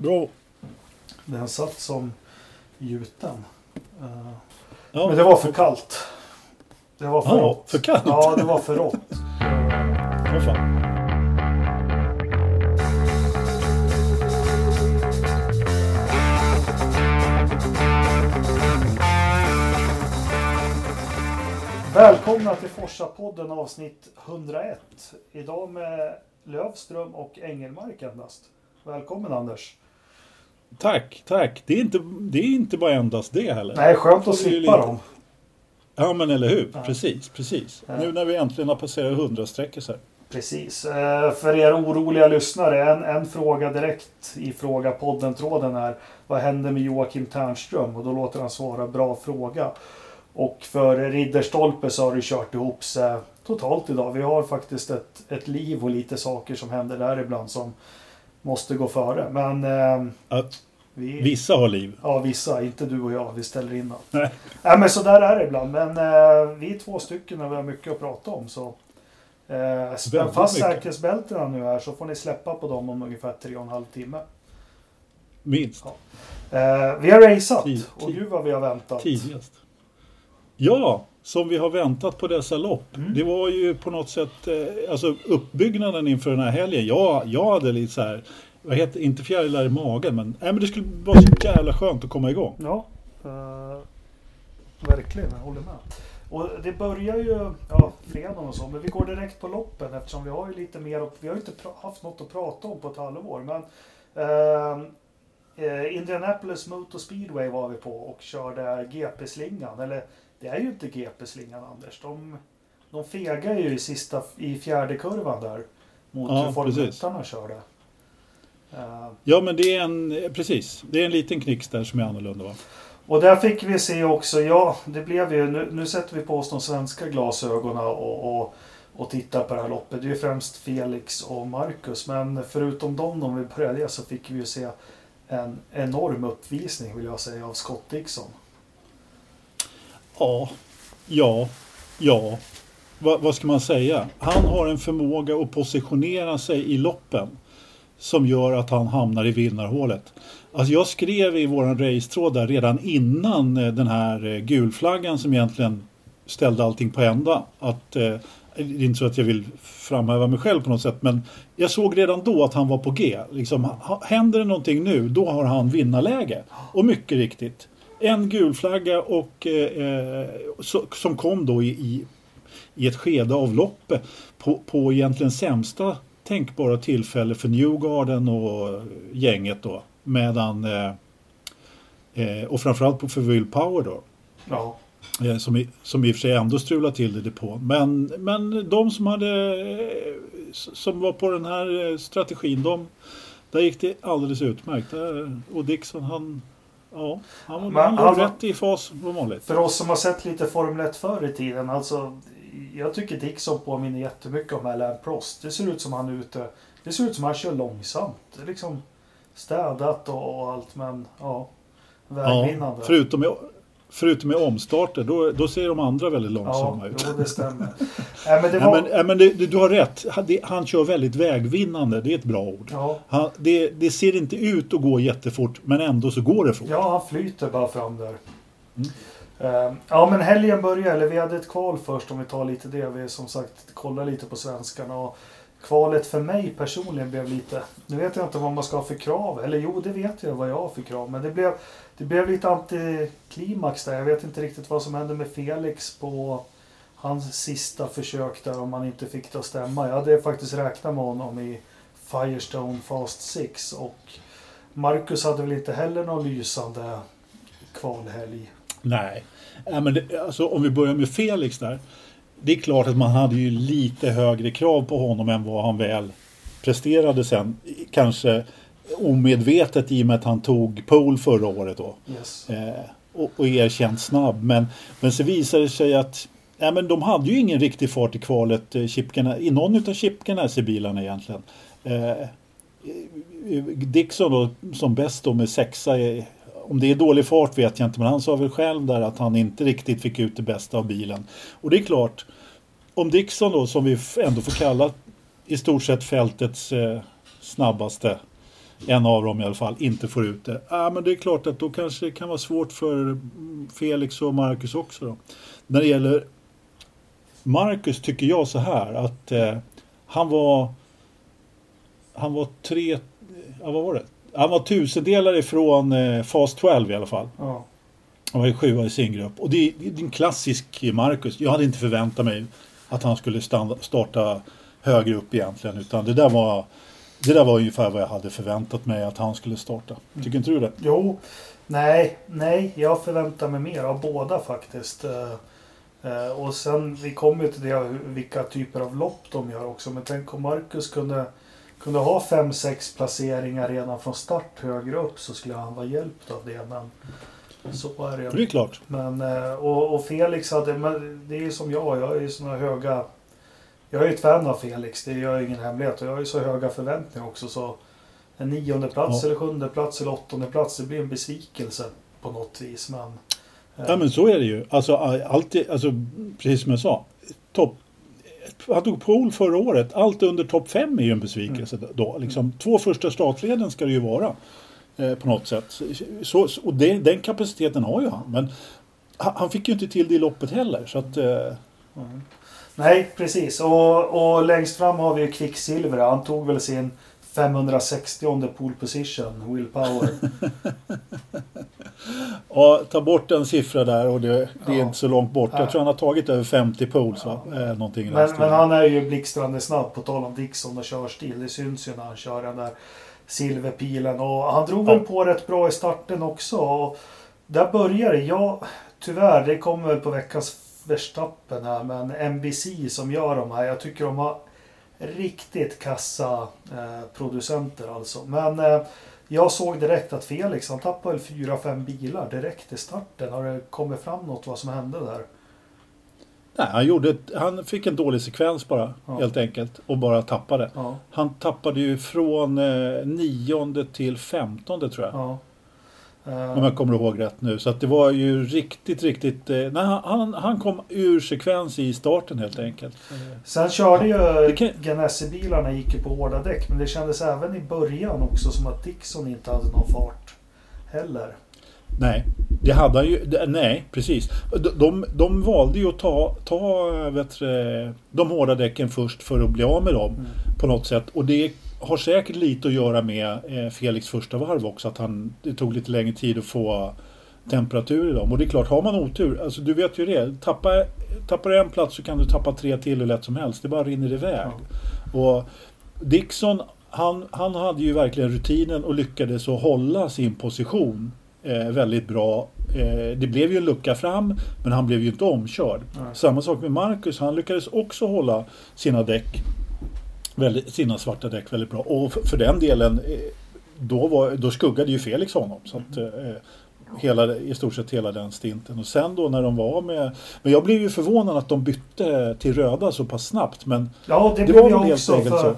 Bra. Den satt som gjuten. Eh, Ja. Men det var för kallt. Det var för Ja, rått. för kallt? Ja, det var för rått. Vad fan. Välkomna till Forsa-podden avsnitt 101. Idag med Lövström och Engelmark endast. Välkommen Anders. Tack, tack. Det är, inte, det är inte bara endast det heller. Nej, skönt att slippa dem. Ja, men eller hur? Ja. Precis, precis. Ja. Nu när vi äntligen har passerat 100 strecket så här. Precis. Eh, För er oroliga lyssnare, en, en fråga direkt i fråga podden-tråden är Vad händer med Joakim Ternström? Och då låter han svara bra fråga. Och för Ridderstolpe så har det kört ihop sig totalt idag. Vi har faktiskt ett, ett liv och lite saker som händer där ibland som måste gå före. Men eh, vi... vissa har liv. Ja, vissa. Inte du och jag. Vi ställer in allt. Nej. Nej, men så där är det ibland. Men eh, vi är två stycken och vi har mycket att prata om. Så eh, spänn fast säkerhetsbältena nu här så får ni släppa på dem om ungefär tre och en halv timme. Minst. Eh, vi har raceat och gud vad vi har väntat. Tidigast. Ja, som vi har väntat på dessa lopp. Mm. Det var ju på något sätt, eh, alltså uppbyggnaden inför den här helgen. Jag, jag hade lite så här, vad heter, inte fjärilar i magen, men, nej, men det skulle vara så jävla skönt att komma igång. Ja, eh, verkligen. Jag håller med. Och det börjar ju ja, fredagen och så, men vi går direkt på loppen eftersom vi har ju lite mer Vi har ju inte haft något att prata om på ett halvår. Men eh, eh, Indianapolis Motor Speedway var vi på och körde GP-slingan. Eller det är ju inte GP-slingan Anders. De, de fegar ju i sista, i fjärde kurvan där. Mot Ja, hur Formel precis. 1 körde. Eh, Ja, men det är en, precis, det är en liten knicks där som är annorlunda va? Och där fick vi se också, ja det blev ju, nu, nu sätter vi på oss de svenska glasögonen och, och, och tittar på det här loppet. Det är ju främst Felix och Marcus. Men förutom dem om vi började det så fick vi ju se en enorm uppvisning vill jag säga av Scott Dixon. Ja, ja, ja. Va, vad ska man säga? Han har en förmåga att positionera sig i loppen som gör att han hamnar i vinnarhålet. Alltså jag skrev i våran racetråd där redan innan eh, den här eh, gulflaggan som egentligen ställde allting på ända. Att, eh, det är inte så att jag vill framhäva mig själv på något sätt men jag såg redan då att han var på G. Liksom, händer det någonting nu då har han vinnarläge. Och mycket riktigt. En gul flagga och, eh, eh, så, som kom då i, i, i ett skede av loppet på, på egentligen sämsta tänkbara tillfälle för Newgarden och gänget då. Medan eh, eh, och framförallt på för Will Power då. Ja, Eh, som, i, som i och för sig ändå strulade till det depån. Men, men de som hade som var på den här strategin, de, där gick det alldeles utmärkt. Där, och Dixon han, ja, han, Men han var- rätt i fas som vanligt. för oss som har sett lite Formel 1 förr i tiden. Alltså, jag tycker Dixon påminner jättemycket om Alain Prost. Det ser ut som han är ute. Det ser ut som han kör långsamt. Det är liksom städat och, och allt men ja. Ja, Vägvinnande. förutom, i, förutom i omstarter, då, då ser de andra väldigt långsamma Ja, ut. jo, det stämmer. Nej, men det var... men, nej, men det, du har rätt. Han, det, han kör väldigt vägvinnande. Det är ett bra ord. Ja, Han, det, ser inte ut att gå jättefort men ändå så går det fort. ja, han flyter bara fram där. Mm. Eh, Ja, men helgen började, eller vi hade ett kval först om vi tar lite det. Vi som sagt kollar lite på svenskarna. Och kvalet för mig personligen blev lite... Nu vet jag inte vad man ska ha för krav. Eller jo, det vet jag vad jag har för krav. Men det blev, det blev lite antiklimax där. Jag vet inte riktigt vad som hände med Felix på hans sista försök där om han inte fick det att stämma. Jag hade faktiskt räknat med honom i Firestone Fast 6 och Marcus hade väl inte heller någon lysande kvalhelg. Nej. äh, men det, alltså, om vi börjar med Felix där. Det är klart att man hade ju lite högre krav på honom än vad han väl presterade sen. Kanske omedvetet i och med att han tog pole förra året då. Yes. Eh, och, och erkänt snabb. Men, men så visade det sig att ja, men de hade ju ingen riktig fart i kvalet, eh, Chipkana, i någon av Chipganassi-bilarna egentligen. Eh, Dixon då, som bäst då med sexa. eh, Om det är dålig fart vet jag inte, men han sa väl själv där att han inte riktigt fick ut det bästa av bilen. Och det är klart, om Dixon då, som vi ändå får kalla i stort sett fältets eh, snabbaste en av dem i alla fall, inte får ut det. Ja, men det är klart att då kanske det kan vara svårt för Felix och Marcus också. Då. När det gäller Marcus tycker jag så här att eh, han var han var tre, ja, vad var det? Han var tusendelar ifrån eh, Fast 12 i alla fall. Ja. Han var ju sjua i sin grupp. Och det det är en klassisk Marcus. Jag hade inte förväntat mig att han skulle stanna, starta högre upp egentligen. Utan det där var det där var ungefär vad jag hade förväntat mig att han skulle starta. Tycker inte du det? Jo, nej, nej, jag förväntar mig mer av båda faktiskt. Eh, eh, och sen, vi kommer ju till det, vilka typer av lopp de gör också. Men tänk om Marcus kunde, kunde ha fem sex placeringar redan från start högre upp så skulle han vara hjälpt av det. Men så är det För det är klart. Men, eh, och, och Felix hade, men det är ju som jag, jag är ju såna höga... Jag är ju ett fan av Felix, det gör ingen hemlighet. Och jag har ju så höga förväntningar också så en nionde plats Ja. eller sjunde plats eller åttonde plats det blir en besvikelse på något vis. Men, eh, Ja men så är det ju. Alltså, alltid, alltså precis som jag sa. Topp han tog pole förra året. Allt under topp fem är ju en besvikelse. Då, liksom. Två första startleden ska det ju vara. Eh, på något sätt. Så, och det, den kapaciteten har ju han. Men han, han fick ju inte till det i loppet heller. Så att, eh, Nej, precis. Och, och längst fram har vi ju Kvicksilver. Han tog väl sin 560 pole position, Will Power. ja, ta bort en siffra där och det, det är Ja. inte så långt bort. Jag tror han har tagit över 50 poles. Va? Eh, någonting Men, men han är ju blixtrande snabb på tal om Dixon och körstil. Det syns ju när han kör den där silverpilen. Och han drog Ja. väl på rätt bra i starten också. Och där börjar det. Ja, tyvärr, det kommer väl på veckans Verstappen här. Men NBC som gör de här. Jag tycker de har riktigt kassa eh, producenter alltså. Men eh, jag såg direkt att Felix, han tappade väl fyra, fem bilar direkt i starten. Har det kommit fram något vad som hände där? Nej, han, gjorde han fick en dålig sekvens bara. Ja. Helt enkelt. Och bara tappade. Ja, Han tappade ju från eh, nionde till femtonde tror jag. ja. Eh, Om jag kommer ihåg rätt nu. Så att det var ju riktigt, riktigt... Eh, nej, han- han, kom ur sekvens i starten helt enkelt. Sen körde ju kan- Ganassi-bilarna gick ju på hårda däck. Men det kändes även i början också som att Dixon inte hade någon fart. Heller. Nej, det hade han ju. Nej, precis. De, de, de valde ju att ta, ta vet du, de hårda däcken först för att bli av med dem Mm. på något sätt. Och det har säkert lite att göra med eh, Felix första varv också. Att han, det tog lite längre tid att få temperatur i dem. Och det är klart, har man otur, alltså du vet ju det. Tappar, tappar du en plats så kan du tappa tre till hur lätt som helst. Det bara rinner iväg. Och Dixon, han, han hade ju verkligen rutinen och lyckades att hålla sin position eh, väldigt bra. Eh, det blev ju en lucka fram, men han blev ju inte omkörd. Nej. Samma sak med Marcus, han lyckades också hålla sina däck, väldigt, sina svarta däck väldigt bra. Och för, för den delen, eh, då, var, då skuggade ju Felix honom. Så att, eh, hela, I stort sett hela den stinten. Och sen då när de var med... Men jag blev ju förvånad att de bytte till röda så pass snabbt. Men Ja, det, Det blev var jag också. För så. det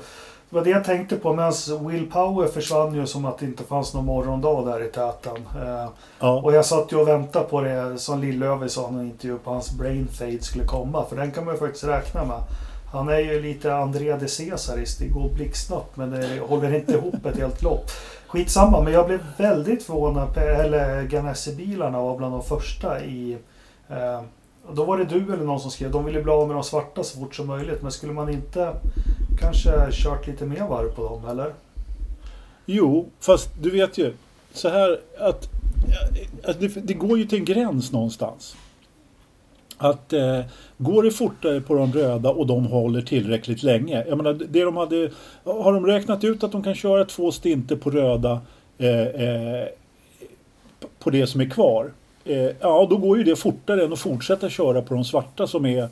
var det jag tänkte på. Medan Will Power försvann ju som att det inte fanns någon morgondag där i täten. Eh, ja, och jag satt ju och väntade på det som Lillöver sa i en intervju på hans brain fade skulle komma. För den kan man ju faktiskt räkna med. Han är ju lite Andrea de Cesaris. Det går blixtsnabbt men det håller inte ihop ett helt lopp. Skitsamma, men jag blev väldigt förvånad. Eller Ganassi-bilarna var bland de första i... Eh, då var det du eller någon som skrev de ville bli av med de svarta så fort som möjligt. Men skulle man inte kanske kört lite mer varv på dem eller? Jo, fast du vet ju så här att, att det, det går ju till en gräns någonstans. Att eh, går det fortare på de röda och de håller tillräckligt länge. Jag menar, det de hade, har de räknat ut att de kan köra två stinter på röda eh, eh, på det som är kvar. Eh, ja, då går ju det fortare än att fortsätta köra på de svarta som är eh,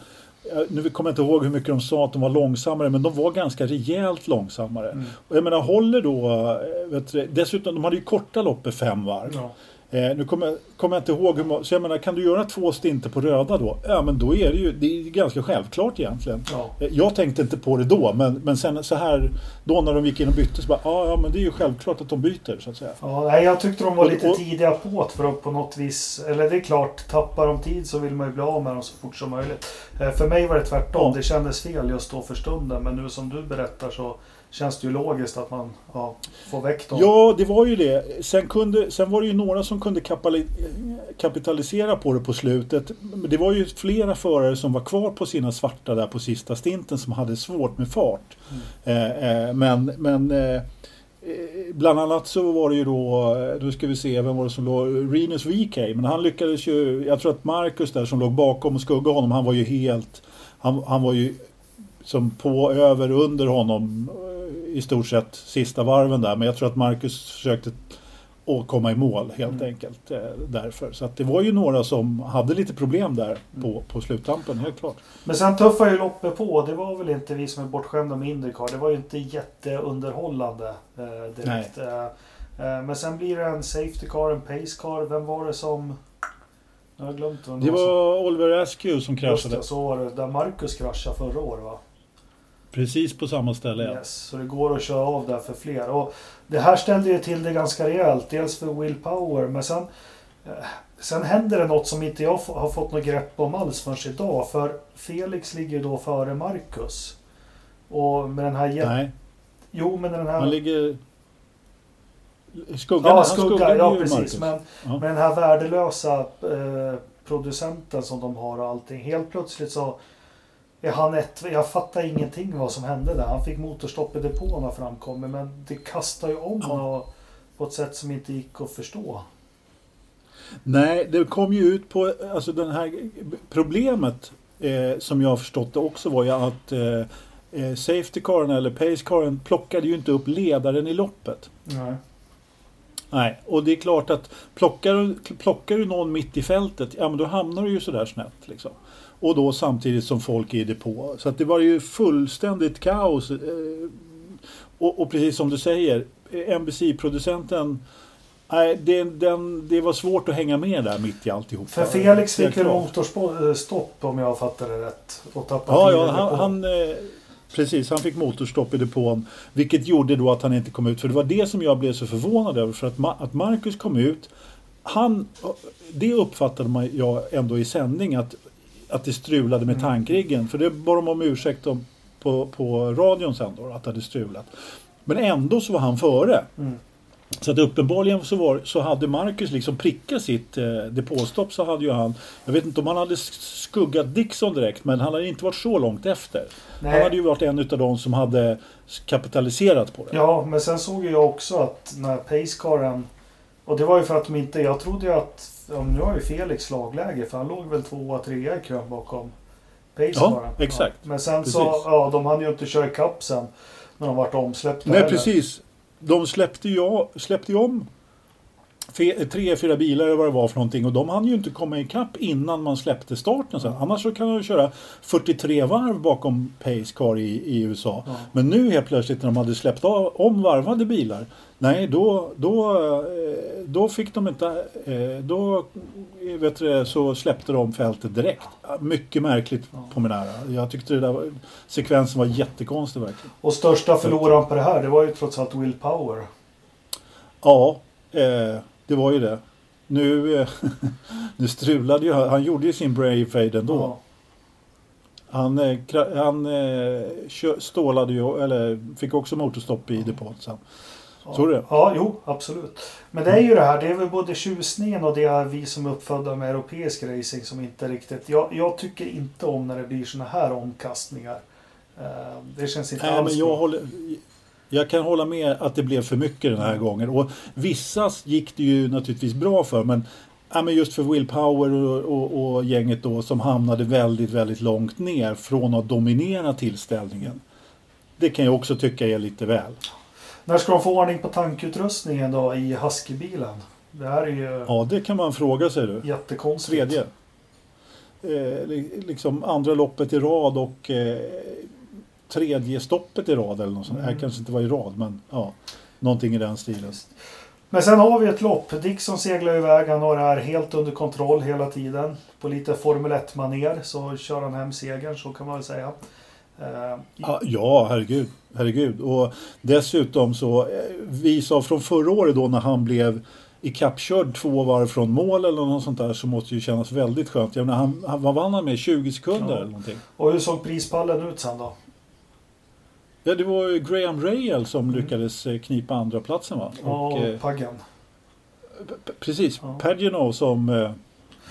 nu kommer jag inte ihåg hur mycket de sa att de var långsammare, men de var ganska rejält långsammare. Mm. Och jag menar, håller då... eh, Vet du, dessutom, de hade ju korta lopp i fem varv. Ja. Eh, nu kommer, kommer jag inte ihåg hur må- Så jag menar, kan du göra två stinter på röda då? Ja, men då är det ju det är ganska självklart egentligen. Ja. Eh, Jag tänkte inte på det då, men, men sen så här då när de gick in och bytte så bara, ja, ja men det är ju självklart att de byter så att säga. Ja, nej, jag tyckte de var Och- lite och- tidiga på det för att på något vis, eller det är klart, tappar de tid så vill man ju bli av med dem så fort som möjligt. Eh, För mig var det tvärtom, Ja. det kändes fel just då för stunden men nu som du berättar så känns det ju logiskt att man ja, får väck dem. Ja, det var ju det. Sen, kunde, sen var det ju några som kunde kapitalisera på det på slutet. Det var ju flera förare som var kvar på sina svarta där på sista stinten som hade svårt med fart. Eh, eh, men men eh, eh, bland annat så var det ju då, eh, nu ska vi se, vem var det som låg? Renus VK. Men han lyckades ju, jag tror att Marcus där som låg bakom och skuggade honom, han var ju helt, han, han var ju som på, över, under honom i stort sett sista varven där. Men jag tror att Marcus försökte att komma i mål helt Mm. enkelt eh, därför. Så att det var ju några som hade lite problem där på, på sluttampen, helt klart. Men sen tuffar ju loppet på. Det var väl inte vi som är bortskämda med Indycar. Det var ju inte jätteunderhållande eh, direkt. Eh, eh, men sen blir det en Safety Car, en Pace Car. Vem var det som... Jag har glömt vem Det som- var Oliver Askew som Just kraschade det, så var det. Där Marcus kraschade förra året va? Precis på samma ställe. Ja. Yes, så det går att köra av där för fler. Och det här ställde ju till det ganska rejält. Dels för Will Power, men sen... eh, Sen händer det något som inte jag har fått något grepp om alls förrän idag. För Felix ligger ju då före Marcus. Och med den här... Nej, Jo, men den här... han ligger... Skuggan, ja, skugga, skuggar ja precis. Marcus. Men Ja. med den här värdelösa eh, producenten som de har och allting. Helt plötsligt så är han ett... Jag fattar ingenting vad som hände där. Han fick motorstopp i depån har framkommit. Men det kastar ju om och, på ett sätt som inte gick att förstå. Nej, det kom ju ut på, alltså den här problemet eh, som jag har förstått det också var ju att eh, eh, Safety caren eller Pace caren plockade ju inte upp ledaren i loppet. Nej. Nej, och det är klart att plockar, plockar du någon mitt i fältet, ja men då hamnar du ju sådär snett liksom. Och då samtidigt som folk är i depå. Så att det var ju fullständigt kaos. Eh, och, och precis som du säger, eh, NBC-producenten Nej, det, den, det var svårt att hänga med där mitt i alltihop. För Felix fick klart. motorstopp om jag fattar det rätt. Och tappade Ja, ja han, han, eh, precis. Han fick motorstopp i depån. Vilket gjorde då att han inte kom ut. För det var det som jag blev så förvånad över. För att, att Marcus kom ut. Han, det uppfattade man, jag ändå i sändning att, att det strulade med Mm. tankriggen. För det bad de om ursäkt om på, på radion sen då, att det hade strulat. Men ändå så var han före. Mm. Så att uppenbarligen så, var, så hade Marcus liksom prickat sitt eh, depåstopp så hade ju han, jag vet inte om han hade skuggat Dixon direkt men han hade inte varit så långt efter. Han Nej. hade ju varit en utav de som hade kapitaliserat på det. Ja, men sen såg jag också att när Pacecaren... Och det var ju för att de inte... Jag trodde ju att... Ja, nu har ju Felix lagläge för han låg väl tvåa, trea i kön bakom Pacecaren. Ja, exakt. Men sen Precis. så... Ja, de hade ju inte kört ikapp sen. När de vart omsläppta Nej heller. precis. De släppte ju, släppte ju om tre, fyra bilar eller vad det var för någonting och de hann ju inte komma ikapp innan man släppte starten sen. Annars så kan de köra 43 varv bakom Pace Car i, i USA. Ja. Men nu helt plötsligt när de hade släppt av, om varvade bilar. Nej, då, då, eh, då fick de inte... eh, Då eh, vet du, så släppte de fältet direkt. Mycket märkligt Ja. på min ära. Jag tyckte det där var, sekvensen var jättekonstig verkligen. Och största förloraren på det här, det var ju trots allt Will Power. Ja, eh, det var ju det. Nu, eh, nu strulade ju han. Han gjorde ju sin brave fade ändå. Ja. Han, eh, han eh, stålade ju, eller fick också motorstopp i depån sen. Ja. Så är det. Ja, jo, absolut. Men det är ju det här, det är väl både tjusningen och det är vi som är uppfödda med europeisk racing som inte riktigt... Jag, jag tycker inte om när det blir såna här omkastningar. Det känns inte Nej, alls men jag, bra. håller, jag kan hålla med att det blev för mycket den här gången. Och vissa gick det ju naturligtvis bra för. Men, ja, men just för Will Power och, och, och gänget då som hamnade väldigt, väldigt långt ner från att dominera tillställningen. Det kan jag också tycka är lite väl. När ska de få ordning på tankutrustningen då i Husky-bilen? Det här är ju Ja, det kan man fråga sig du. jättekonstigt. Tredje. Eh, li- liksom andra loppet i rad och eh, tredje stoppet i rad eller något sånt. Mm. Det kanske inte var i rad men ja, någonting i den stilen. Men sen har vi ett lopp. Dixon seglar iväg. Han har det här helt under kontroll hela tiden. På lite Formel 1-manér så kör han hem segern, så kan man väl säga. Eh, Ja, herregud. herregud. Och dessutom så, eh, vi sa från förra året då när han blev ikappkörd två varv från mål eller något sånt där så måste ju kännas väldigt skönt. Jag menar, han, han, vad vann han med? 20 sekunder Ja. eller någonting? Och hur såg prispallen ut sen då? Ja, det var ju Graham Rahal som lyckades eh, knipa andra platsen va? Och, eh, Paggen. p- p- precis, Ja. Pagino som, eh,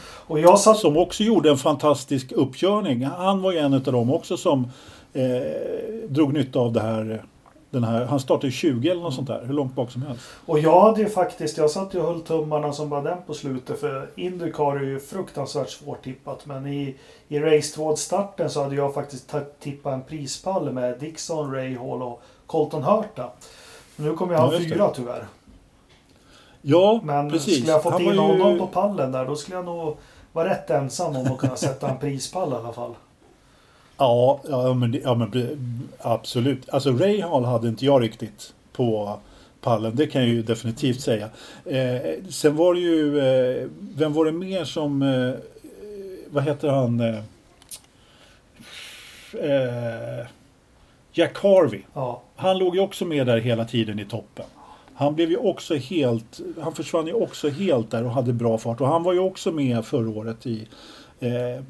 Och jag satt... som också gjorde en fantastisk uppkörning. Han var ju en av dem också som eh, drog nytta av det här. Den här han startade 20 eller något sånt där, hur långt bak som helst. Och jag hade ju faktiskt, jag satt ju och höll tummarna som bara den på slutet för Indycar är ju fruktansvärt svårtippat men i, i Race Towards-starten så hade jag faktiskt tippat en prispall med Dixon, Ray Hall och Colton Hurta. Nu kommer jag Ja, ha det. fyra tyvärr. Ja, Men precis. skulle jag fått Han in ju- honom på pallen där då skulle jag nog vara rätt ensam om att kunna sätta en prispall i alla fall. Ja, ja, men, ja men absolut. Alltså Ray Hall hade inte jag riktigt på pallen. Det kan jag ju definitivt säga. Eh, sen var det ju, eh, vem var det mer som, eh, vad heter han? Eh, eh, Jack Harvey. Ja, Han låg ju också med där hela tiden i toppen. Han blev ju också helt, han försvann ju också helt där och hade bra fart. Och han var ju också med förra året i eh,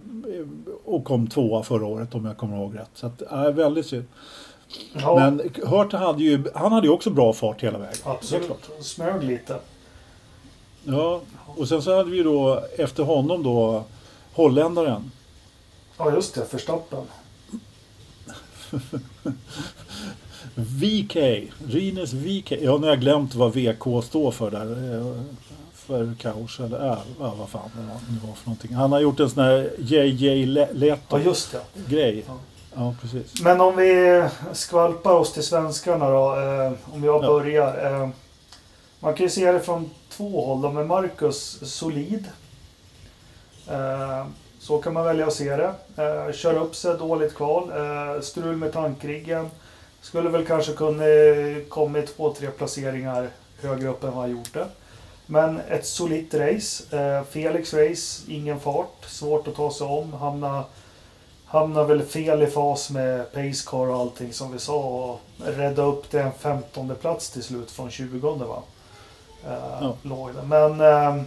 och kom tvåa förra året om jag kommer ihåg rätt. Så att, äh, väldigt synd. ja Men Hurt hade ju, han hade ju också bra fart hela vägen. Absolut. Smög lite. Ja, och sen så hade vi då efter honom då holländaren. Ja just det, Verstappen. VK, Rines VK. Ja, nu har jag glömt vad VK står för där. För kaos eller äh, ja, vad fan det var, det var för någonting. Han har gjort en sån här JJ Leto Ja just det. grej. Ja. Ja, precis. Men om vi skvalpar oss till svenskarna då. Eh, om jag Ja. börjar. Eh, man kan ju se det från två håll. Då, med Marcus solid. Eh, så kan man välja att se det. Eh, kör upp sig, dåligt kval. Eh, strul med tankriggen. Skulle väl kanske kunna eh, kommit två, tre placeringar högre upp än vad han gjorde. Men ett solitt race. Eh, Felix race, ingen fart. Svårt att ta sig om. Hamna Hamnar väl fel i fas med Pacecar och allting som vi sa och rädda upp det en 15 plats till slut från 20 va? Eh, Ja. Men eh,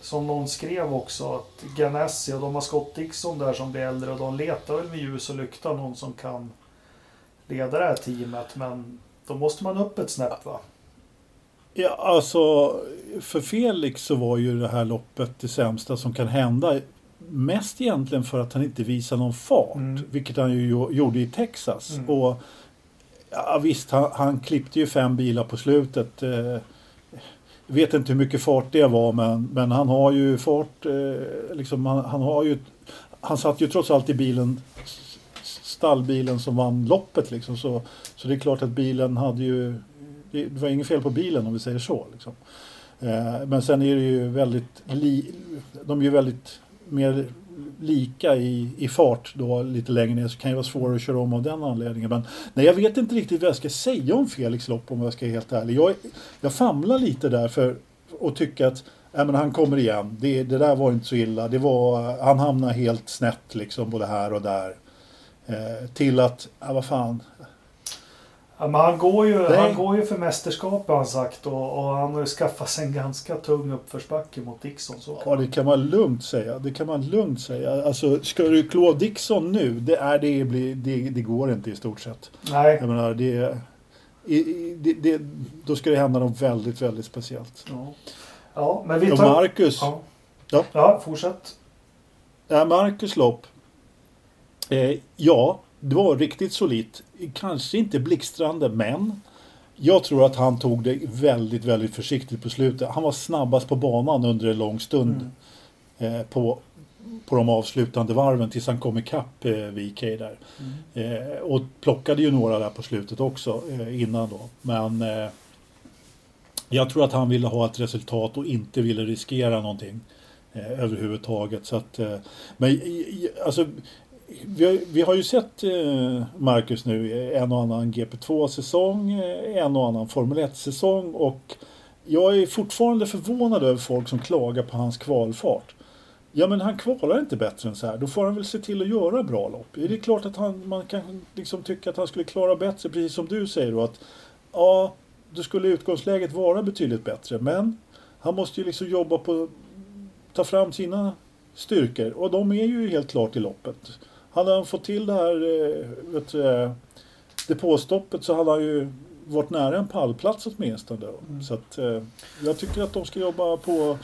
som någon skrev också att Ganassi och de har Scott Dixon där som blir äldre och de letar väl med ljus och lykta någon som kan leda det här teamet men då måste man upp ett snäpp va? Ja, alltså för Felix så var ju det här loppet det sämsta som kan hända. Mest egentligen för att han inte visar någon fart, Mm. vilket han ju gjo- gjorde i Texas. Mm. Och ja, Visst, han, han klippte ju fem bilar på slutet. Eh, vet inte hur mycket fart det var, men, men han har ju fart. Eh, liksom, han, han har ju han satt ju trots allt i bilen stallbilen som vann loppet liksom. Så, så det är klart att bilen hade ju det var inget fel på bilen om vi säger så. Liksom. Eh, men sen är det ju väldigt, li, de är ju väldigt mer lika i, i fart då lite längre ner så kan det vara svårare att köra om av den anledningen. Men nej, jag vet inte riktigt vad jag ska säga om Felix lopp om jag ska vara helt ärlig. Jag, jag famlar lite där för att tycka att Nej, men han kommer igen. Det, det där var inte så illa. Det var, han hamnade helt snett liksom både här och där. Eh, till att, ja, vad fan, Ja, men han, går ju, Nej. han går ju för mästerskap har han sagt och, och han har ju skaffat sig en ganska tung uppförsbacke mot Dixon. Så Ja, det kan man lugnt säga. Det kan man lugnt säga. Alltså, ska du klå Dixon nu, det, är, det, blir, det, det går inte i stort sett. Nej. Jag menar, det, i, det, det, då ska det hända något väldigt, väldigt speciellt. Ja. ja, men vi Och tar... Marcus, Ja. Ja. ja, fortsätt. ja, Marcus lopp. Eh, ja, det var riktigt solitt. Kanske inte blixtrande, men jag tror att han tog det väldigt, väldigt försiktigt på slutet. Han var snabbast på banan under en lång stund. Mm. eh, på, på de avslutande varven tills han kom ikapp eh, VK där. Mm. Eh, och plockade ju några där på slutet också eh, innan då. Men eh, jag tror att han ville ha ett resultat och inte ville riskera någonting eh, överhuvudtaget. Så att, eh, men alltså, vi har, vi har ju sett eh, Marcus nu i en och annan GP2-säsong, eh, en och annan Formel 1-säsong och jag är fortfarande förvånad över folk som klagar på hans kvalfart. Ja men han kvalar inte bättre än så här. Då får han väl se till att göra bra lopp. Det Är klart att han, man kan liksom tycka att han skulle klara bättre, precis som du säger då att ja, då skulle utgångsläget vara betydligt bättre. Men han måste ju liksom jobba på ta fram sina styrkor och de är ju helt klart i loppet. Hade han fått till det här eh, vet, du, eh, depåstoppet så hade han ju varit nära en pallplats åtminstone. Mm. Så att, eh, jag tycker att de ska jobba på...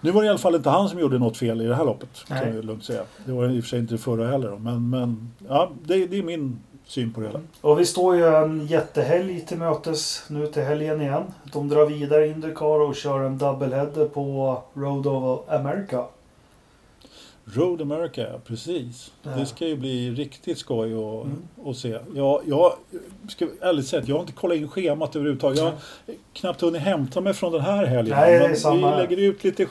Nu var det i alla fall inte han som gjorde något fel i det här loppet. Nej. Kan jag lugnt säga. Det var i och för sig inte det förra heller. Men, men ja, det, det är min syn på det hela. Och vi står ju en jättehelg till mötes nu till helgen igen. De drar vidare Indycar och kör en doubleheader på Road of America. Road America, precis. Ja. Det ska ju bli riktigt skoj att, Mm. se. Jag, jag ska ärligt säga, jag har inte kollat in schemat överhuvudtaget. Jag har knappt hunnit hämta mig från den här helgen. Nej, Men samma vi lägger ut lite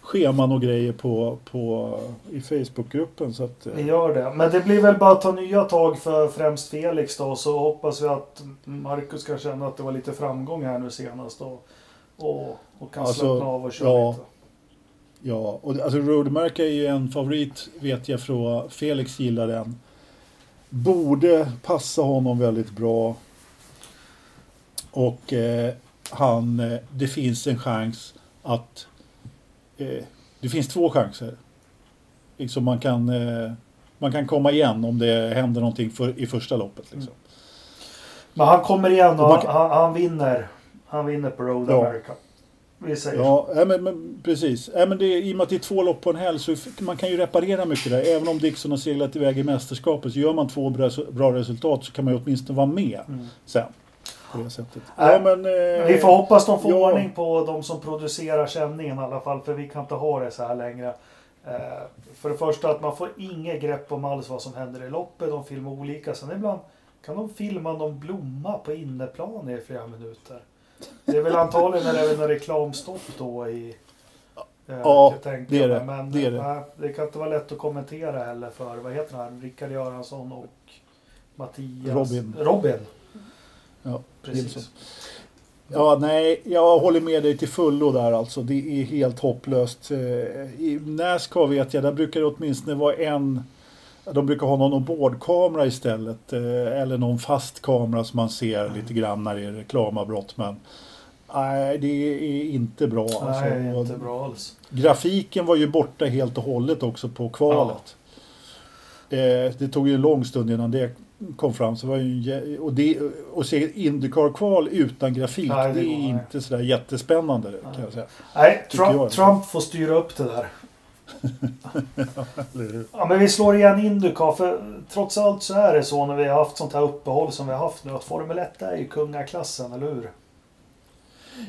scheman och grejer på, på, i Facebookgruppen. Så att, eh, Vi gör det. Men det blir väl bara att ta nya tag för främst Felix då. Så hoppas vi att Marcus kan känna att det var lite framgång här nu senast. Och, och, och kan Alltså, slappna av och köra ja. lite. Ja, och alltså Road America är ju en favorit vet jag från Felix gillar den. Borde passa honom väldigt bra. Och eh, han, eh, det finns en chans att eh, det finns två chanser. Liksom man kan eh, man kan komma igen om det händer någonting för, i första loppet. Liksom. Men han kommer igen och Och man han, han vinner. Han vinner på Road Ja. America. Vi säger. Ja, men, men precis. Ja, men det, I och med att det är två lopp på en helg så man kan ju reparera mycket där. Även om Dixon har seglat iväg i mästerskapet så gör man två bra, resultat så kan man ju åtminstone vara med Mm. sen. På det sättet. Nej, Ja, men, eh, Vi får hoppas de får ja. ordning på de som producerar sändningen i alla fall. För vi kan inte ha det så här längre. Eh, för det första att man får inget grepp om alls vad som händer i loppet. De filmar olika. Sen ibland kan de filma någon blomma på inneplan i flera minuter. Det är väl antagligen det är väl någon reklamstopp då i... eh, Ja, jag tänker det är det. Men Det är det. nej, det kan inte vara lätt att kommentera heller för, vad heter han, Rickard Göransson och Mattias... Robin. Robin. Ja, Precis. Gilson. Ja, nej, jag håller med dig till fullo där alltså. Det är helt hopplöst. Eh, I Nascar vet jag, där brukar det åtminstone vara en de brukar ha någon ombordkamera istället. eh, Eller någon fast kamera som man ser lite grann när det är reklamavbrott. Men nej, det är inte bra. Alltså. Nej, Och inte bra alls. Grafiken var ju borta helt och hållet också på kvalet. Eh, det tog ju en lång stund innan det kom fram. Så var ju, och, det, och se Indycar-kval utan grafik, Nej, det det, är inte sådär jättespännande Nej. kan jag säga. Nej. Trump, Trump får styra upp det där. Ja, men vi slår igen Indycar för trots allt så är det så när vi har haft sånt här uppehåll som vi har haft nu att Formel 1 är ju kungaklassen, eller hur?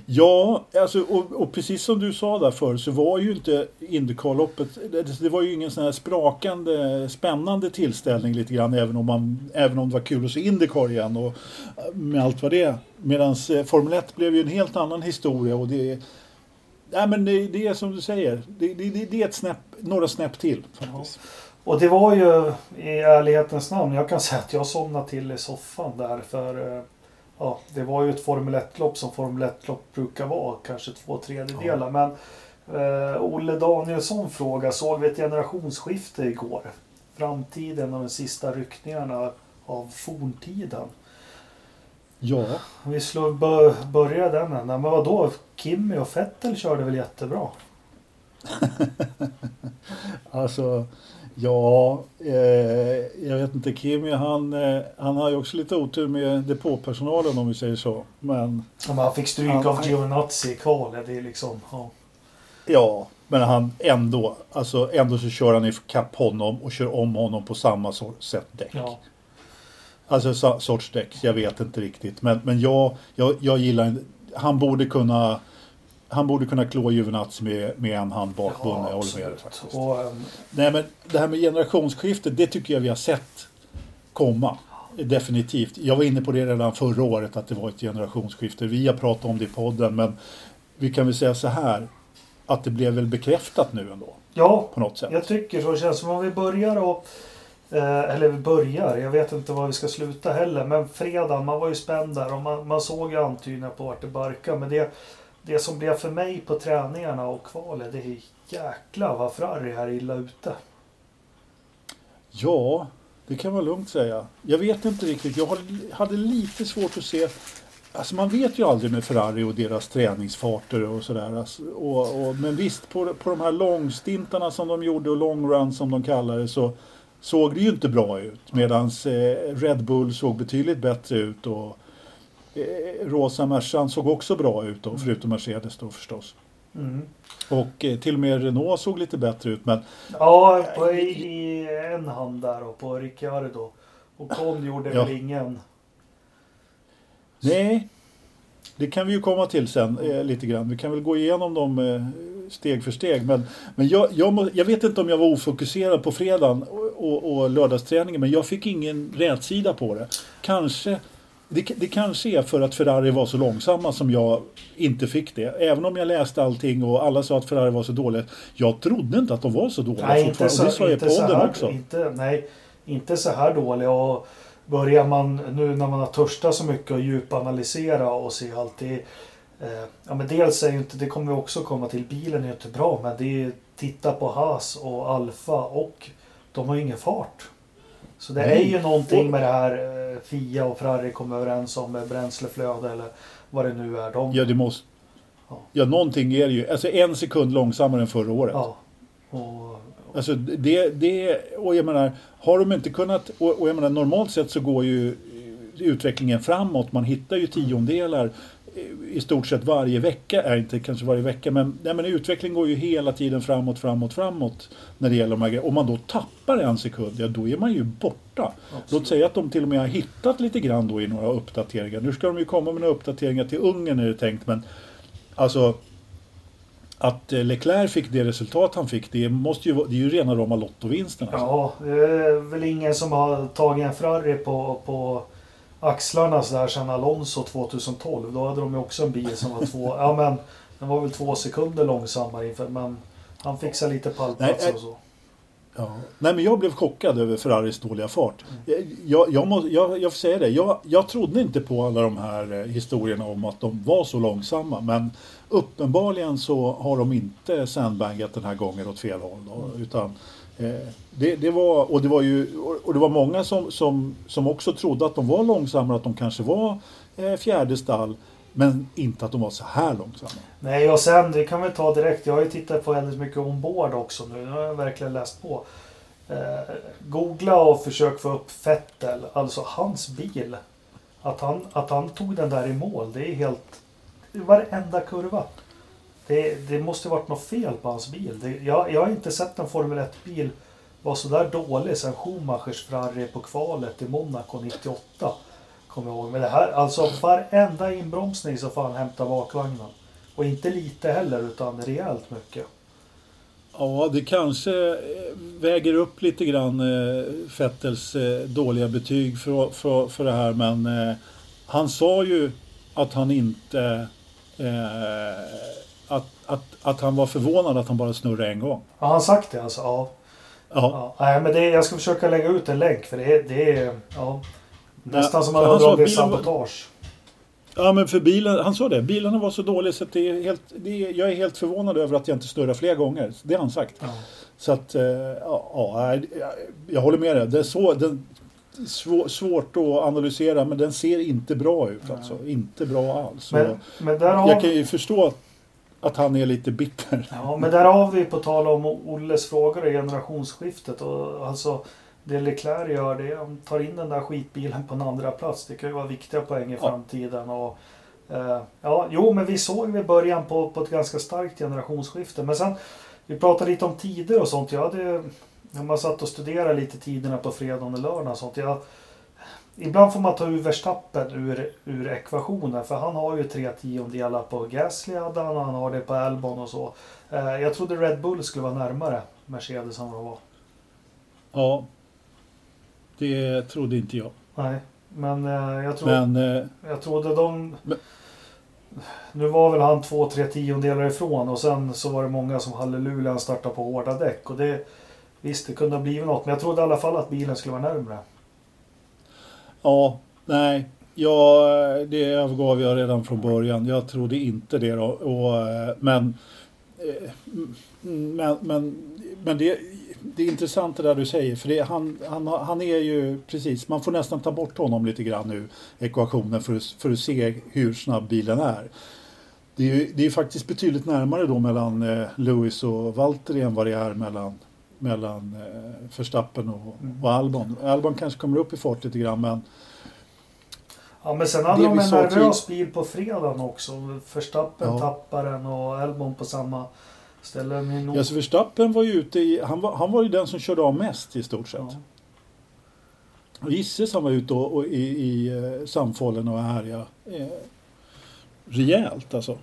Ja, alltså, och, och precis som du sa där förr så var ju inte Indycar-loppet, det, det var ju ingen sån här sprakande, spännande tillställning lite grann även om, man, även om det var kul att se Indycar igen och med allt vad det är. Medan eh, Formel 1 blev ju en helt annan historia och det Nej men det, det är som du säger, det, det, det är ett snäpp, några snäpp till. Faktiskt. Och det var ju i ärlighetens namn, jag kan säga att jag somnade till i soffan där för eh, ja, det var ju ett Formel 1-lopp som Formel 1-lopp brukar vara, kanske två tredjedelar. Men eh, Olle Danielsson fråga, såg vi ett generationsskifte igår? Framtiden och de sista ryckningarna av forntiden. Ja, Vi slår bör, börja den änden. Men vadå? Kimmy och Fettel körde väl jättebra? alltså Ja, eh, jag vet inte. Kimi han, eh, han har ju också lite otur med depåpersonalen om vi säger så. Men Ja, men han fick stryk Ja, av. Giovinazzi i kvalet. Det är liksom... Ja. ja, men han ändå, alltså ändå så kör han ikapp honom och kör om honom på samma sätt däck. Ja. Alltså sorts däck, jag vet inte riktigt. Men, men jag, jag, jag gillar Han borde kunna han borde kunna klå Juvenazzi med, med en hand bakbunden. jag håller med dig faktiskt. Och, ehm, Nej men det här med generationsskiftet, det tycker jag vi har sett komma. Definitivt. Jag var inne på det redan förra året att det var ett generationsskifte. Vi har pratat om det i podden men vi kan väl säga så här att det blev väl bekräftat nu ändå ja, på något sätt. jag tycker så. Det känns som om vi börjar och... Eh, eller vi börjar, jag vet inte var vi ska sluta heller. Men fredagen, man var ju spänd där och man, man såg ju antydningar på vart det barkade. Men det, det som blev för mig på träningarna och kvalet, det är jäklar vad Ferrari här är illa ute. Ja, det kan man lugnt säga. Jag vet inte riktigt. Jag hade lite svårt att se Alltså man vet ju aldrig med Ferrari och deras träningsfarter och sådär. Alltså, och, och, men visst, på, på de här långstintarna som de gjorde och long run som de kallar det så såg det ju inte bra ut. Medan eh, Red Bull såg betydligt bättre ut. Och eh, Rosa Mercan såg också bra ut då, förutom Mercedes då förstås. Mm. Och eh, till och med Renault såg lite bättre ut. Men Ja, på, i, i en hand där och på Ricciardo. Och Con gjorde Ja. väl ingen. nej, det kan vi ju komma till sen eh, lite grann. Vi kan väl gå igenom eh, steg för steg. Men, men jag, jag, må, jag vet inte om jag var ofokuserad på fredagen och, och, och lördagsträningen. Men jag fick ingen rätsida på det. Kanske det, det kanske är för att Ferrari var så långsamma som jag inte fick det. Även om jag läste allting och alla sa att Ferrari var så dåliga. Jag trodde inte att de var så dåliga Nej, inte så, och det sa jag så podden också. Inte, nej, inte så här dåliga. Och börjar man nu när man har törstat så mycket och djupanalysera och se allt det. Eh, ja, men dels är ju inte, det kommer vi också komma till, bilen är ju inte bra. Men det är titta på Haas och Alfa och de har ju ingen fart. Så det Nej. är ju någonting med det här eh, Fia och Ferrari kom överens om med bränsleflöde eller vad det nu är. De, Ja, det måste... Ja. Ja, någonting är det ju. Alltså en sekund långsammare än förra året. ja. Och, Alltså det, det, och jag menar, har de inte kunnat, och, och jag menar normalt sett så går ju eh, utvecklingen framåt. Man hittar ju tiondelar i stort sett varje vecka, är inte kanske varje vecka, men, nej, men utvecklingen går ju hela tiden framåt, framåt, framåt när det gäller de här grejerna. Om man då tappar en sekund, ja då är man ju borta. Låt säga att de till och med har hittat lite grann då i några uppdateringar. Nu ska de ju komma med några uppdateringar till Ungern är det tänkt, men alltså att eh, Leclerc fick det resultat han fick, det, måste ju, vara- det är ju rena rama lottovinsten. Alltså. Ja, det är väl ingen som har tagit en Ferrari på, på axlarna så där sedan Alonso 2012. Då hade de ju också en bil som var två, ja men den var väl två sekunder långsammare inför, men han fixade lite pallplatser och så. Ja. Nej men jag blev chockad över Ferraris dåliga fart. Jag, jag, må, jag, jag får säga det, jag, jag trodde inte på alla de här eh, historierna om att de var så långsamma. Men uppenbarligen så har de inte sandbangat den här gången åt fel håll. Då, utan, eh, Eh, det, det var, och det var ju och- det var många som, som, som också trodde att de var långsammare, att de kanske var eh, fjärde stall. Men inte att de var så här långsamma. Nej och sen, det kan vi ta direkt. Jag har ju tittat på väldigt mycket ombord också nu. Nu har jag verkligen läst på. Eh, googla och försök få upp Fettel, alltså hans bil. Att han, att han tog den där i mål, det är helt... Varenda kurva. Det, det måste varit något fel på hans bil. Det, jag, jag har inte sett en Formel 1-bil vara sådär dålig sen Schumachers Ferrari på kvalet i Monaco 98. Kommer jag ihåg. Men det här, alltså varenda inbromsning så får han hämta bakvagnen. Och inte lite heller utan rejält mycket. Ja, det kanske eh, väger upp lite grann eh, Fettels eh, dåliga betyg för, för, för det här. Men eh, han sa ju att han inte... Eh, att, att, att han var förvånad att han bara snurrade en gång. Har han sagt det alltså? Ja. Ja, ja. Nej men det, jag ska försöka lägga ut en länk för det är... Det är ja, nästan som har att dragit bilen var- sabotage. ja men för bilen, han sa det, bilarna var så dåliga så det är helt, det är, jag är helt förvånad över att jag inte snurrar fler gånger. Det har han sagt. Ja. Så att, eh, ja, ja, jag- håller med dig. Det är så, den, svår, svårt att analysera men den ser inte bra ut alltså. Inte bra alls. Men, men jag kan ju förstå att han är lite bitter. Ja, men där har vi på tal om Olles frågor och generationsskiftet. Och alltså, det Leclerc gör det är att han tar in den där skitbilen på en andra plats. Det kan ju vara viktiga poäng i Ja. framtiden. Och, eh, ja, jo, men vi såg vid början på, på ett ganska starkt generationsskifte. Men sen, vi pratade lite om tider och sånt. Jag hade, när man satt och studerade lite tiderna på fredagen och lördagen och sånt. Jag, ibland får man ta ur Verstappen ur, ur ekvationen. För han har ju tre tiondelar på Gasly hade han och han har det på Albon och så. Eh, jag trodde Red Bull skulle vara närmare Mercedes än vad de var. Ja, det trodde inte jag. Nej, men eh, jag, tror, Men eh, jag trodde de... Men- Nu var väl han två, tre tiondelar ifrån och sen så var det många som halleluja han startade på hårda däck. Och det, visst, det kunde ha blivit något. Men jag trodde i alla fall att bilen skulle vara närmare ja, nej. Ja, det övergav jag redan från början. Jag trodde inte det då. Och, eh, men, eh, mm, men, men, men det, det är intressant det där du säger. För det, han, han, han är ju precis, man får nästan ta bort honom lite grann nu, ekvationen, för, att- för att se hur snabb bilen är. Det är ju det är faktiskt betydligt närmare då mellan eh, Lewis och Valtteri än vad det är mellan mellan eh, Verstappen och, Mm. och Albon. Albon kanske kommer upp i fart lite grann men Ja, men sen hade de en nervös bil på fredagen också. Förstappen Ja. tappar den och Albon på samma ställe. Nog... ja, så Verstappen var ju ute i, han var, han var ju den som körde av mest i stort sett. ja. Och Gisses han var ute och, och i, i eh, Samfållen och härja eh, rejält alltså.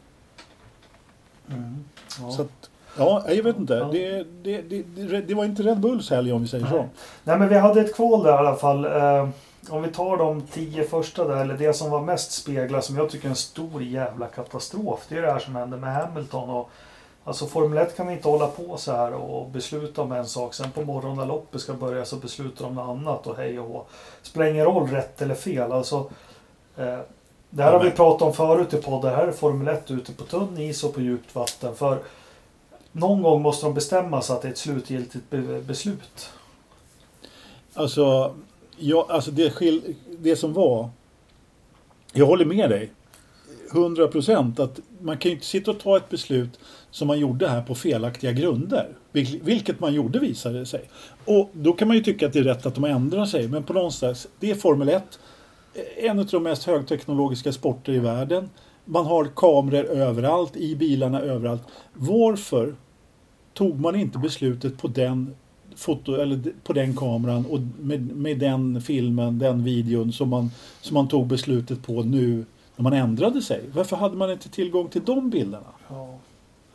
Mm. Ja. Så att, ja, jag vet inte. Det, det, det, det, var inte Red Bulls helg om vi säger så. Nej. Nej men vi hade ett kval där i alla fall. Eh, om vi tar de tio första där, eller det som var mest spegla, som jag tycker är en stor jävla katastrof. Det är det här som hände med Hamilton. Och, alltså Formel 1 kan inte hålla på så här och besluta om en sak. Sen på morgonen när loppet ska börja så beslutar de något annat och hej och hå. Spelar ingen roll rätt eller fel. Alltså, eh, det här har vi pratat om förut i podden. Här är Formel 1 ute på tunn is och på djupt vatten. För någon gång måste de bestämma sig att det är ett slutgiltigt be- beslut. Alltså, jag, alltså det, skil, det som var... Jag håller med dig. 100 procent att man kan ju inte sitta och ta ett beslut som man gjorde här på felaktiga grunder. Vilket man gjorde visade det sig. Och då kan man ju tycka att det är rätt att de ändrar sig. Men på någonstans, det är Formel 1. En av de mest högteknologiska sporter i världen. Man har kameror överallt, i bilarna överallt. Varför tog man inte beslutet på den foto, eller på den kameran och med, med den filmen, den videon som man, som man tog beslutet på nu när man ändrade sig? Varför hade man inte tillgång till de bilderna? Ja.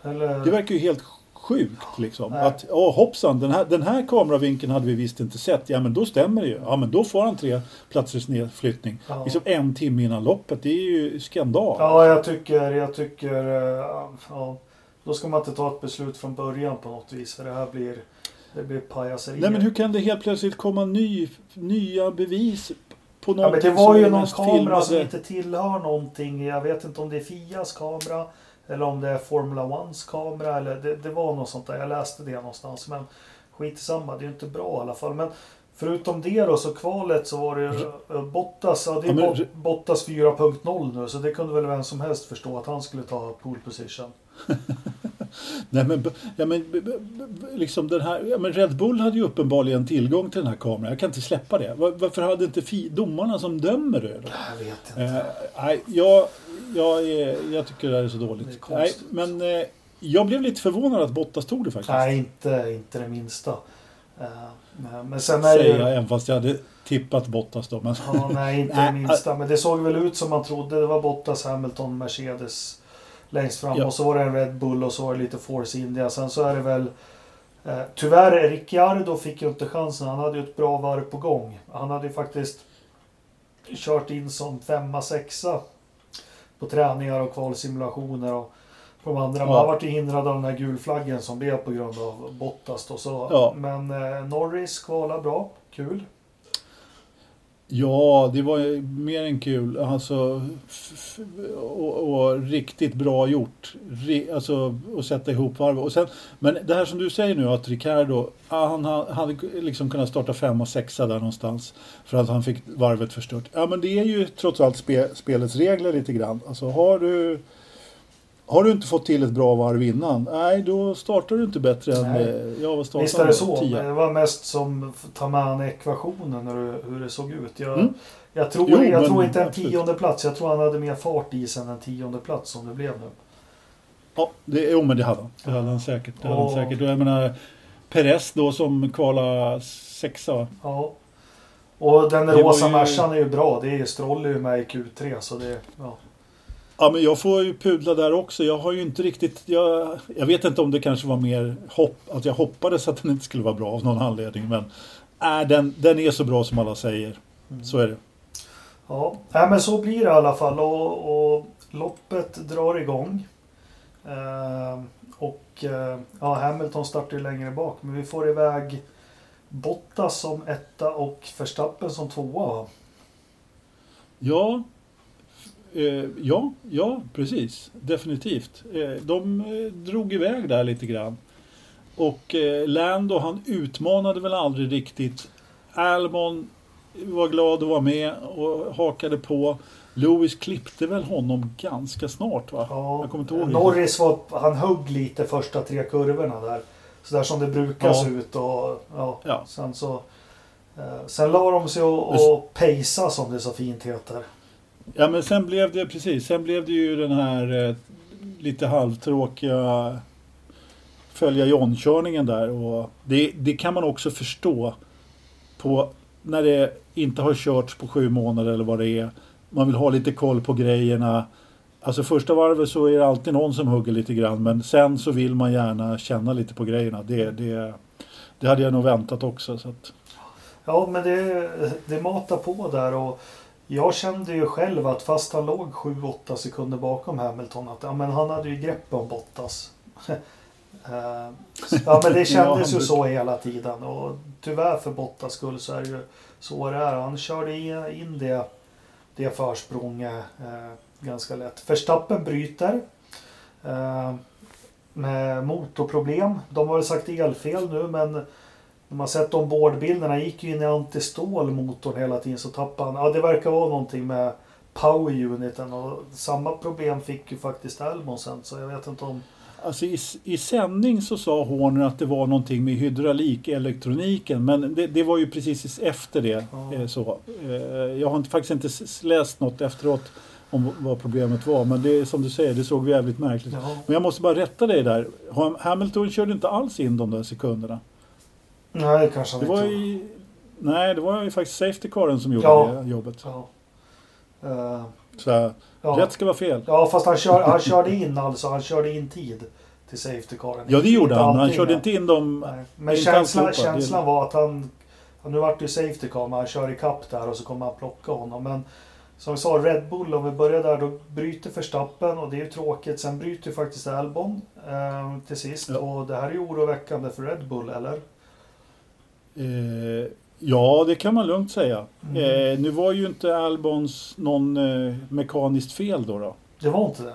Eller... Det verkar ju helt sjukt liksom. Nej. Att, åh hoppsan, den här, den här kameravinkeln hade vi visst inte sett. Ja men då stämmer det ju. Ja men då får han tre platsers nedflyttning. Ja. Liksom en timme innan loppet. Det är ju skandal. Ja, jag tycker, jag tycker, eh, ja, då ska man inte ta ett beslut från början på något vis. För det här blir, det blir pajaserier. Nej men hur kan det helt plötsligt komma ny, nya bevis på ja, men det var som ju någon kamera som filmade? inte tillhör någonting. Jag vet inte om det är Fias kamera. Eller om det är Formula Ones kamera. Eller det, det var något sånt där. Jag läste det någonstans. Men skit samma, det är ju inte bra i alla fall. Men förutom det då, så kvalet så var det ju eh, Bottas. Ja, det är Ja, men- Bot- Bottas 4.0 nu. Så det kunde väl vem som helst förstå att han skulle ta pole position. Nej men, ja, men liksom den här, ja, men Red Bull hade ju uppenbarligen tillgång till den här kameran. Jag kan inte släppa det. Var, varför hade inte fi, domarna som dömer det? Då? Jag vet inte. Eh, nej, jag, jag, är, jag tycker det här är så dåligt. Det är nej, men eh, jag blev lite förvånad att Bottas tog det faktiskt. Nej, inte, inte det minsta. Eh, men- Men sen är det Säger ju... jag, även fast jag hade tippat Bottas då. Men, Ja, nej, inte det minsta. Men det såg väl ut som man trodde. Det var Bottas, Hamilton, Mercedes längst fram. Ja. Och så var det en Red Bull och så var det lite Force India. Sen så är det väl... Eh, tyvärr, Ricciardo fick ju inte chansen. Han hade ju ett bra varv på gång. Han hade ju faktiskt kört in som femma, sexa på träningar och kvalsimulationer och på de andra. Men Ja. han vart ju hindrad av den här gulflaggen som blev på grund av Bottas då. Så, Ja. Men eh, Norris kvalade bra. Kul. Ja, det var mer än kul. Alltså, och, och riktigt bra gjort. Re, alltså, att sätta ihop varv. Och sen, men det här som du säger nu att Ricardo, ah, han hade liksom kunnat starta femma, sexa där någonstans. För att han fick varvet förstört. Ja, men det är ju trots allt spe, spelets regler lite grann. Alltså, har du... Har du inte fått till ett bra varv innan, nej då startar du inte bättre än... Nej. eh, Ja, vad startar Visst är det du? så. Men det var mest som ta med an ekvationen hur, hur det såg ut. Jag, Mm. jag, tror, Jo, jag men tror inte en absolut. tionde plats. Jag tror han hade mer fart i sen en tionde plats som det blev nu. Ja, det, jo men det hade han. Det hade han säkert. Det hade han säkert. Och jag menar, Perez då som kvala sexa? Ja. Och den Det var rosa ju- Mercan är ju bra. Det är ju Stroll med i Q3 så det... Ja. Ja men jag får ju pudla där också. Jag har ju inte riktigt... Jag, jag vet inte om det kanske var mer hopp, att jag hoppades att den inte skulle vara bra av någon anledning. Men äh, den, den är så bra som alla säger. Mm. Så är det. Ja, Nej, men så blir det i alla fall. Och, och loppet drar igång. Eh, och eh, ja, Hamilton startar ju längre bak. Men vi får iväg Bottas som etta och Verstappen som tvåa. va? Ja, ja, ja precis. Definitivt. Eh, de eh, drog iväg där lite grann. Och eh, Lando han utmanade väl aldrig riktigt. Albon var glad att vara med och hakade på. Lewis klippte väl honom ganska snart va? Ja, Jag kommer inte ihåg. Norris var, han högg lite första tre kurvorna där. sådär som det brukar Ja. se ut. Och, ja, Ja. Sen så... Eh, sen la de sig och, och pejsa som det så fint heter. Ja men sen blev det precis, sen blev det ju den här eh, lite halvtråkiga följa John-körningen där och det, det kan man också förstå på när det inte har körts på sju månader eller vad det är. Man vill ha lite koll på grejerna. Alltså första varvet så är det alltid någon som hugger lite grann men sen så vill man gärna känna lite på grejerna. Det, det, det hade jag nog väntat också. Så att, Ja, men det, det matar på där och jag kände ju själv att fast han låg 7-8 sekunder bakom Hamilton att ja, men han hade ju grepp om Bottas. Eh, ja, men det kändes ju så hela tiden och tyvärr för Bottas skull så är det ju så det är. Han körde in in det, det försprånget eh, ganska lätt. Verstappen bryter. Eh, med motorproblem. De har väl sagt elfel nu men de har sett de boardbilderna gick ju in i antistål motorn hela tiden så tappade han. Ja det verkar vara någonting med power uniten och samma problem fick ju faktiskt Albon sen så jag vet inte om... Alltså i, i sändning så sa Horner att det var någonting med hydraulikelektroniken men det, det var ju precis efter det. Ja. eh, Så. Eh, Jag har inte, faktiskt inte läst något efteråt om vad problemet var men det som du säger, det såg jävligt märkligt Ja. Men jag måste bara rätta dig där. Ham- Hamilton körde inte alls in de där sekunderna. Nej det kanske han Det var inte ju, nej, det var ju faktiskt safety caren som gjorde Ja. det jobbet. Ja. Eh, Så här, ja. rätt ska vara fel. ja fast han, kör, han körde in alltså. Han körde in tid till safety caren. Ja det gjorde Inte han, han körde inte in dem. Nej. Men känslan, känslan var att han... Nu vart det ju safety car, men han kör ikapp där och så kommer han plocka honom. Men som vi sa, Red Bull, om vi börjar där, då bryter Verstappen och det är ju tråkigt. Sen bryter ju faktiskt Albon eh, till sist. Ja. Och det här är ju oroväckande för Red Bull, eller? Eh, ja, det kan man lugnt säga. Mm. Eh, nu var ju inte Albons någon eh, mekaniskt fel då, då. Det var inte det.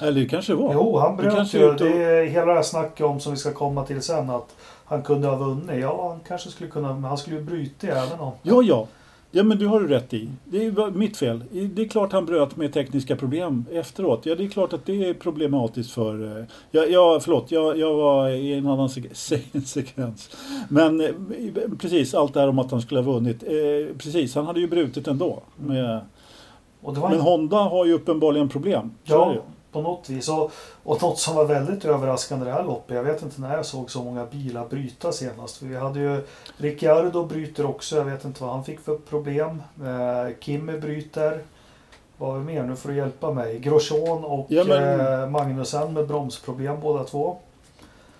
Eller det kanske var. Jo, han bröt ju. och- Det är hela det här snacket om som vi ska komma till sen. Att han kunde ha vunnit. Ja, han kanske skulle kunna. Men han skulle ju bryta även om. Ja, ja. Ja, men du har du rätt i. Det var mitt fel. Det är klart han bröt med tekniska problem efteråt. Ja, det är klart att det är problematiskt för... eh, Ja, ja förlåt, jag, jag var i en annan sek se- sekvens. Men eh, precis, allt det här om att han skulle ha vunnit. Eh, precis, han hade ju brutit ändå. Med, men Honda har ju uppenbarligen problem. Är Ja. På något vis. Och, och något som var väldigt överraskande det här loppet. Jag vet inte när jag såg så många bilar bryta senast. För vi hade ju Ricciardo bryter också. Jag vet inte vad han fick för problem. Eh, Kimi bryter. Vad har vi mer? Nu får du hjälpa mig. Grosjean och Ja, men- eh, Magnusen med bromsproblem båda två.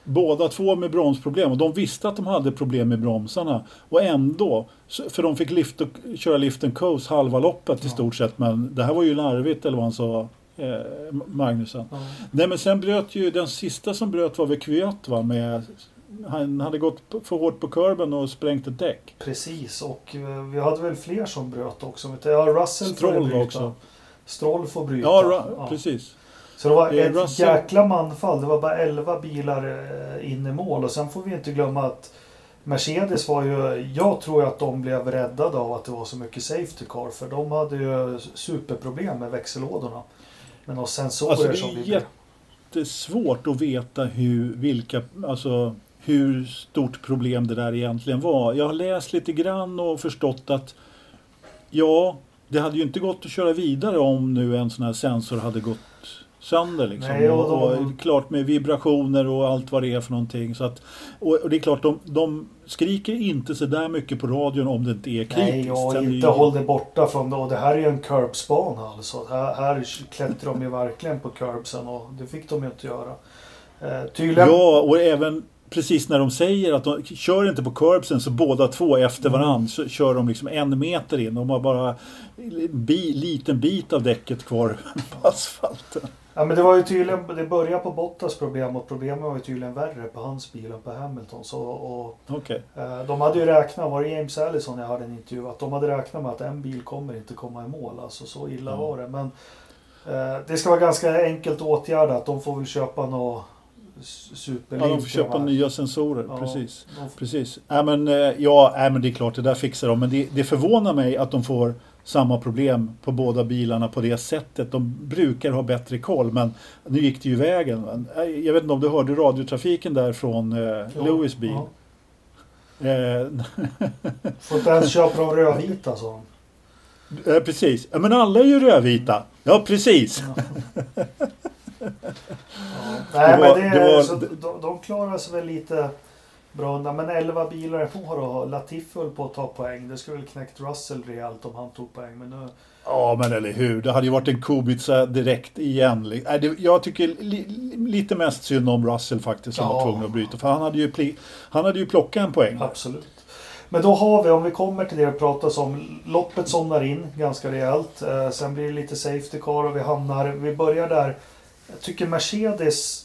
Båda två med bromsproblem och de visste att de hade problem med bromsarna. Och ändå, för de fick lift och, köra lift and coast halva loppet i Ja. stort sett. Men det här var ju larvigt eller vad han sa, eh, Magnusen. Ja. Nej men sen bröt ju, den sista som bröt var väl Kvyat va? Med, han hade gått för hårt på kurben och sprängt ett däck. Precis. Och eh, vi hade väl fler som bröt också. Ja, Russell får Stroll bryta. också. Stroll får bryta. Ja, ra, precis. Så det var Det ett Russell- jäkla manfall. Det var bara 11 bilar eh, in i mål. Och sen får vi inte glömma att Mercedes var ju... Jag tror att de blev räddade av att det var så mycket Safety Car. För de hade ju superproblem med växellådorna. Med några sensorer Alltså, som vi... Det är svårt att veta hur, vilka, alltså, hur stort problem det där egentligen var. Jag har läst lite grann och förstått att ja, det hade ju inte gått att köra vidare om nu en sån här sensor hade gått sönder. Liksom. Nej, och och, och klart med vibrationer och allt vad det är för någonting. Så att, och, och det är klart, de, de skriker inte så där mycket på radion om det inte är kritiskt. Nej, och Sen inte ju- håll dig borta från det. Och det här är ju en curbsbana alltså. Här, här klättrar de ju verkligen på curbsen och det fick de ju inte göra. Eh, tydligen... Ja, och även precis när de säger att de kör inte på curbsen så båda två efter Mm. varandra så kör de liksom en meter in. De har bara en bi, liten bit av däcket kvar på asfalten. Ja men det var ju tydligen, det började på Bottas problem och problemet var ju tydligen värre på hans bil än på Hamilton. Så, och, Okej. eh, de hade ju räknat, var det James Allison jag hade en intervju, att de hade räknat med att en bil kommer inte komma i mål. Alltså så illa Ja. var det. Men eh, det ska vara ganska enkelt åtgärdat. De får väl köpa något s- Ja, de får köpa nya sensorer. Ja, Precis. de f- Precis. Ja men, eh, ja, nej, men det är klart, det där fixar de. Men det, det förvånar mig att de får samma problem på båda bilarna på det sättet. De brukar ha bättre koll men nu gick det ju vägen. Jag vet inte om du hörde radiotrafiken där från eh, Lewis bil. Ja. Eh, Får inte ens köpa de rödvita sa han. Eh, precis. Men alla är ju rödvita. Ja, precis. Ja. Nej, det var, men det, det var, så de, de klarar sig väl lite bra undan. Men 11 bilar kvar och Latifi höll på att ta poäng. Det skulle väl knäckt Russell rejält om han tog poäng. Men nu... Ja, men eller hur. Det hade ju varit en Kubica direkt igen. Jag tycker li, lite mest synd om Russell faktiskt som ja. var tvungen att bryta. För han hade, ju, han hade ju plockat en poäng. Absolut. Men då har vi, om vi kommer till det det pratas om, loppet somnar in ganska rejält. Eh, sen blir det lite Safety Car och vi hamnar, vi börjar där. Jag tycker Mercedes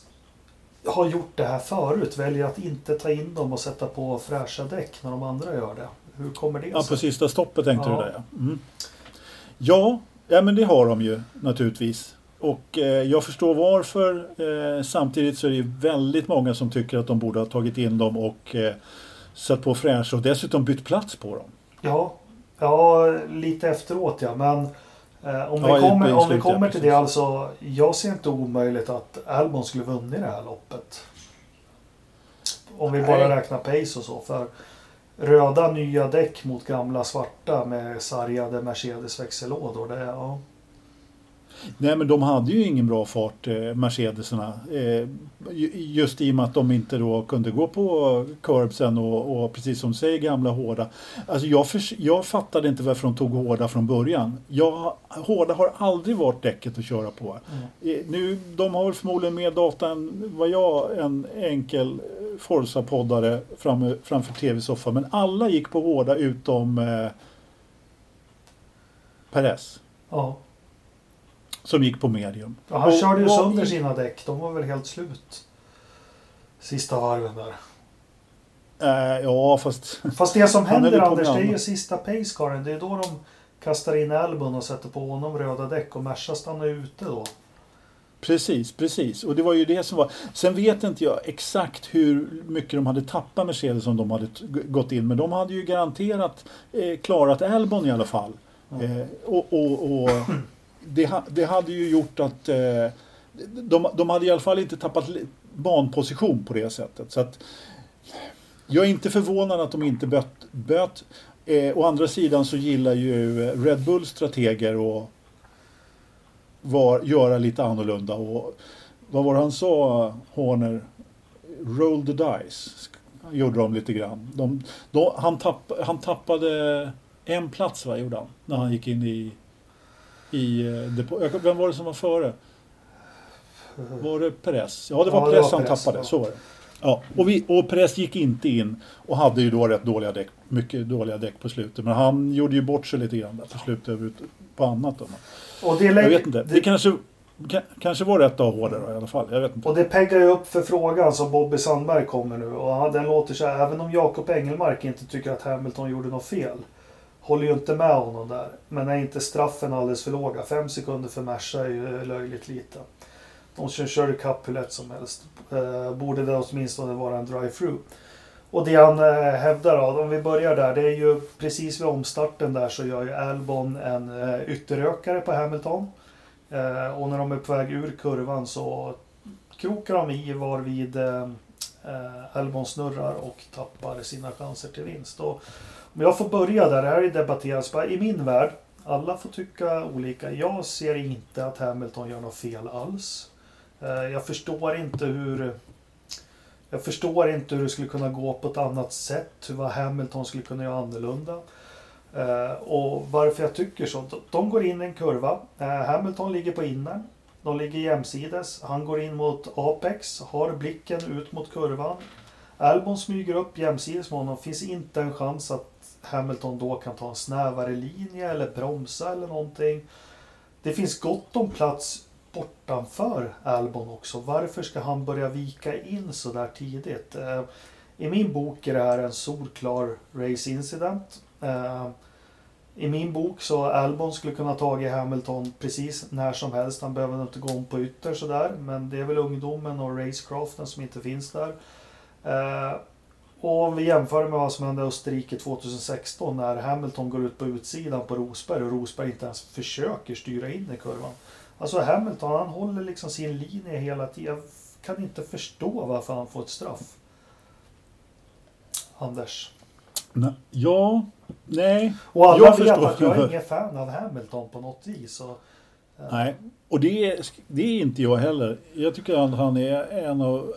har gjort det här förut, väljer att inte ta in dem och sätta på fräscha däck när de andra gör det. Hur kommer det sig? Ja, på sista stoppet tänkte ja. du det ja. Mm. ja. Ja, men det har de ju naturligtvis. Och eh, jag förstår varför. Eh, samtidigt så är det väldigt många som tycker att de borde ha tagit in dem och eh, satt på fräscha och dessutom bytt plats på dem. Ja, ja lite efteråt ja. Men om, ja, vi kommer, om vi kommer till det alltså. Jag ser inte omöjligt att Albon skulle vunnit det här loppet. Om vi bara räknar pace och så. För röda nya däck mot gamla svarta med sargade Mercedes växellådor. Det, ja. Nej men de hade ju ingen bra fart, eh, Mercedesarna. Eh, just i och med att de inte då kunde gå på curbsen och, och precis som du säger gamla hårda. Alltså jag, för, jag fattade inte varför de tog hårda från början. Jag, hårda har aldrig varit däcket att köra på. Mm. Eh, nu, de har väl förmodligen mer data än vad jag, en enkel Forza-poddare fram, framför tv-soffan. Men alla gick på hårda utom eh, Perez. Ja. Som gick på medium. Ja, han och, körde ju sönder i... sina däck. De var väl helt slut. Sista varven där. Äh, ja, fast... Fast det som händer Anders, det är ju sista pacecaren. Det är då de kastar in Albon och sätter på honom röda däck och Merca stannar ute då. Precis, precis. Och det var ju det som var... Sen vet inte jag exakt hur mycket de hade tappat Mercedes om de hade gått in. Men de hade ju garanterat eh, klarat Albon i alla fall. Mm. Eh, och, och, och det, det hade ju gjort att eh, de, de hade i alla fall inte tappat banposition på det sättet. Så att, jag är inte förvånad att de inte böt. böt. Eh, å andra sidan så gillar ju Red Bull strateger att var, göra lite annorlunda. Och, vad var det han sa, Horner? Roll the dice. Gjorde de lite grann. De, de, han, tapp, han tappade en plats, va, gjorde han? När han gick in i i eh, depå. Vem var det som var före? Var det Perez? Ja, det var ja, Perez han tappade. Ja. Så var det. Ja, och, vi, och Perez gick inte in och hade ju då rätt dåliga däck, mycket dåliga däck på slutet. Men han gjorde ju bort sig lite grann där på slutet på annat. Då. Och det jag vet inte. Det, det kanske, kanske var rätt ha hårdare i alla fall. Jag vet inte. Och det peggar ju upp för frågan som Bobby Sandberg kommer nu. Och den låter så här, även om Jakob Engelmark inte tycker att Hamilton gjorde något fel håller ju inte med honom där. Men är inte straffen alldeles för låga? Fem sekunder för Merca är ju löjligt lite. De kör ikapp hur lätt som helst. Eh, borde det åtminstone vara en drive-through. Och det han eh, hävdar då, om vi börjar där, det är ju precis vid omstarten där så gör ju Albon en eh, ytterökare på Hamilton. Eh, och när de är på väg ur kurvan så krokar de i varvid eh, eh Albon snurrar och tappar sina chanser till vinst. Och men jag får börja där, det här är debatterats bara i min värld. Alla får tycka olika. Jag ser inte att Hamilton gör något fel alls. Eh, jag förstår inte hur jag förstår inte hur det skulle kunna gå på ett annat sätt. Hur vad Hamilton skulle kunna göra annorlunda. Eh, och varför jag tycker så. De går in i en kurva. Eh, Hamilton ligger på innern. De ligger jämsides. Han går in mot Apex. Har blicken ut mot kurvan. Albon smyger upp jämsides med honom. Finns inte en chans att Hamilton då kan ta en snävare linje eller bromsa eller någonting. Det finns gott om plats bortanför Albon också. Varför ska han börja vika in så där tidigt? Eh, I min bok är det här en solklar race incident. Eh, I min bok så Albon skulle kunna tagit Hamilton precis när som helst. Han behöver inte gå om på ytter sådär. Men det är väl ungdomen och racecraften som inte finns där. Eh, och om vi jämför med vad som hände i Österrike 2016 när Hamilton går ut på utsidan på Rosberg och Rosberg inte ens försöker styra in i kurvan. Alltså Hamilton han håller liksom sin linje hela tiden. Jag kan inte förstå varför han får ett straff. Anders. Nej. Ja, nej. Och alla Jag vet förstår. att jag är ingen fan av Hamilton på något vis. Och, eh, Nej, och det är, det är inte jag heller. Jag tycker att han är en av,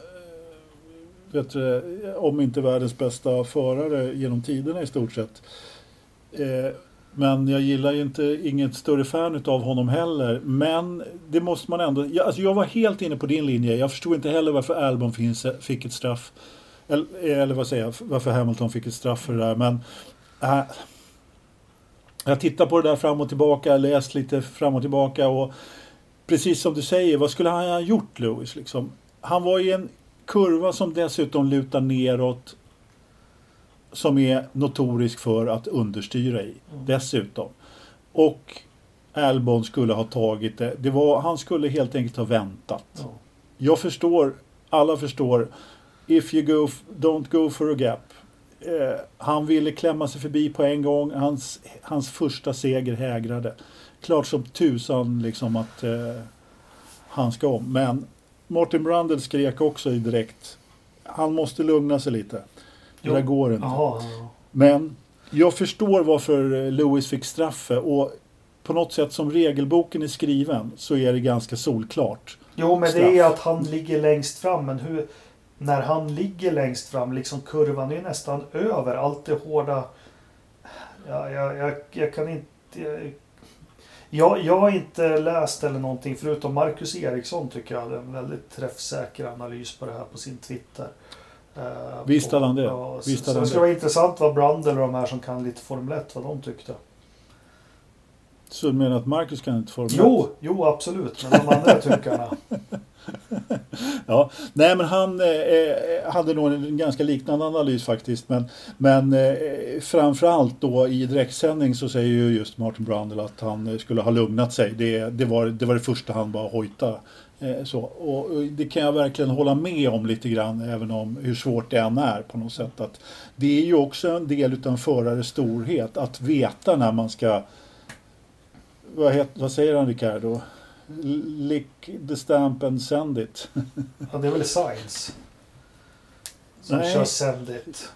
vet du, om inte världens bästa förare genom tiderna i stort sett. Eh, Men jag gillar ju inte, inget större fan av honom heller. Men det måste man ändå, jag, alltså jag var helt inne på din linje. Jag förstod inte heller varför Albon finns, fick ett straff. Eller, eller vad säger jag, varför Hamilton fick ett straff för det där. Men äh, jag tittar på det där fram och tillbaka, läst lite fram och tillbaka och precis som du säger, vad skulle han ha gjort Lewis? Liksom? Han var i en kurva som dessutom lutar neråt som är notorisk för att understyra i dessutom. Och Albon skulle ha tagit det. det var, han skulle helt enkelt ha väntat. ja. Jag förstår, alla förstår, if you go, don't go for a gap. Eh, han ville klämma sig förbi på en gång. Hans, hans första seger hägrade. Klart som tusan liksom att eh, han ska om. Men Martin Brundle skrek också i direkt. Han måste lugna sig lite. Det där går inte. Jaha, ja. Men jag förstår varför eh, Lewis fick straffe och på något sätt som regelboken är skriven så är det ganska solklart. Jo, men Straff. det är att han ligger längst fram. Men hur, när han ligger längst fram, liksom kurvan är nästan över. Allt det hårda. Ja, jag, jag, jag kan inte... Jag, jag, jag har inte läst eller någonting förutom Marcus Eriksson tycker jag hade en väldigt träffsäker analys på det här på sin Twitter. Eh, Visst hade han det. Ja, Visst så, så det skulle vara intressant vad Brundle och de här som kan lite Formel 1, vad de tyckte. Så du menar att Marcus kan inte formulera? Jo, jo absolut. Men de andra tyckarna. Ja, nej men han eh, hade nog en ganska liknande analys faktiskt. Men, men eh, framförallt då i direktsändning så säger ju just Martin Brundle att han eh, skulle ha lugnat sig. Det, det, var, det var det första han bara hojta. Eh, så. Och, och det kan jag verkligen hålla med om lite grann, även om hur svårt det än är på något sätt. Att det är ju också en del utav en förares storhet att veta när man ska vad, het, vad säger han Ricardo? Lick the stamp and send it. Ja, det är väl Science. Som Nej. kör Send It.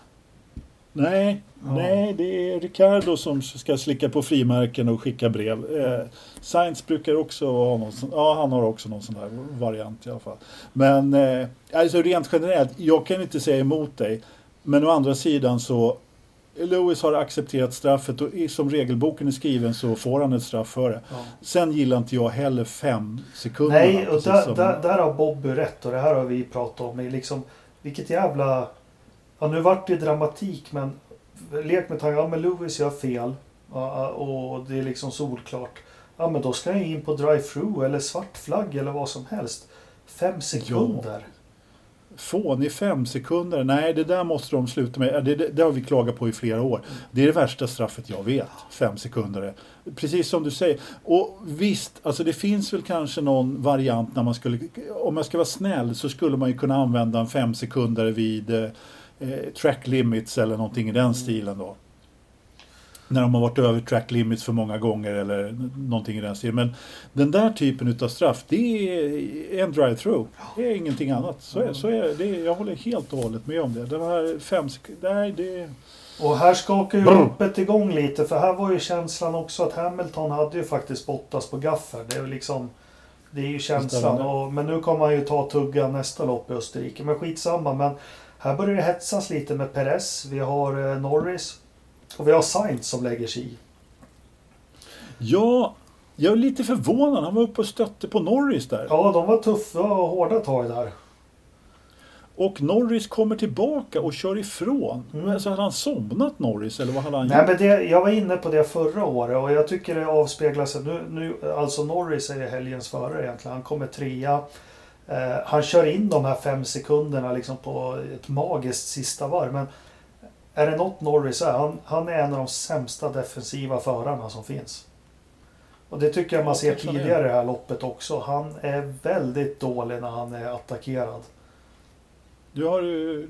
Nej, Ja. nej, det är Ricardo som ska slicka på frimärken och skicka brev. Eh, Sainz brukar också ha någon sån, ja han har också någon sån där variant i alla fall. Men eh, alltså rent generellt, jag kan inte säga emot dig. Men å andra sidan så Lewis har accepterat straffet och som regelboken är skriven så får han ett straff för det. Ja. Sen gillar inte jag heller fem sekunder. Nej, och där, där, där har Bobby rätt och det här har vi pratat om. Liksom, vilket jävla... Ja, nu vart det dramatik men lek med tanken, ja men Lewis gör fel. Ja, och det är liksom solklart. Ja men då ska jag in på drive-through eller svart flagg eller vad som helst. Fem sekunder. Fånig fem sekunder. Nej, det där måste de sluta med. Det, det, det har vi klagat på i flera år. Det är det värsta straffet jag vet. Fem sekunder. Precis som du säger. Och visst, alltså det finns väl kanske någon variant när man skulle... Om jag ska vara snäll så skulle man ju kunna använda en fem sekunder vid eh, eh, track limits eller någonting i den stilen då. När de har varit över track limits för många gånger eller någonting i den stilen. Men den där typen utav straff, det är en drive-through. Det är ingenting annat. Så är, så är det. Jag håller helt och hållet med om det. Det här fem nej det... Och här skakar ju loppet igång lite för här var ju känslan också att Hamilton hade ju faktiskt Bottas på gaffer. Det är ju liksom... Det är ju känslan. Och, men nu kommer han ju ta tugga nästa lopp i Österrike. Men skitsamma. Men här börjar det hetsas lite med Perez. Vi har eh, Norris. Och vi har Sainz som lägger sig i. Ja, jag är lite förvånad. Han var uppe och stötte på Norris där. Ja, de var tuffa och hårda tag där. Och Norris kommer tillbaka och kör ifrån. Mm. Men Så hade han somnat Norris eller vad hade han Nej, gjort? men det, jag var inne på det förra året och jag tycker det avspeglar sig. Nu, nu, alltså Norris är helgens förare egentligen. Han kommer trea. Eh, han kör in de här fem sekunderna liksom på ett magiskt sista varv. Men är det något Norris är, han, han är en av de sämsta defensiva förarna som finns. Och det tycker jag man ser tidigare i det här loppet också. Han är väldigt dålig när han är attackerad. Du har,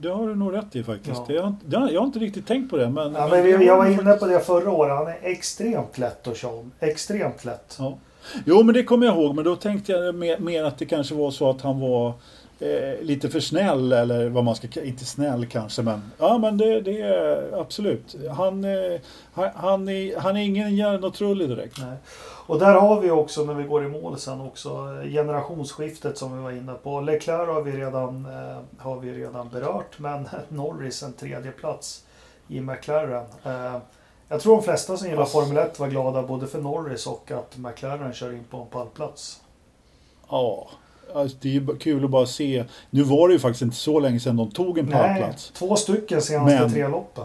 det har du nog rätt i faktiskt. Ja. Det har, jag har inte riktigt tänkt på det. Men, Ja, men vi, jag var inne faktiskt- på det förra året. Han är extremt lätt att köra om. Extremt lätt. Ja. Jo, men det kommer jag ihåg. Men då tänkte jag mer, mer att det kanske var så att han var eh, lite för snäll eller vad man ska ka- Inte snäll kanske, men ja, men det, det är absolut. Han, eh, han, han, är, han är ingen järn och trullig direkt. Nej. Och där har vi också när vi går i mål sen också eh, generationsskiftet som vi var inne på. Leclerc har vi redan, eh, har vi redan berört men Norris en tredje plats i McLaren. Eh, jag tror de flesta som gillar. Formel 1 var glada både för Norris och att McLaren kör in på en pallplats. Ja, alltså, det är ju kul att bara se. Nu var det ju faktiskt inte så länge sedan de tog en Nej, pallplats. två stycken senaste Men- tre loppen.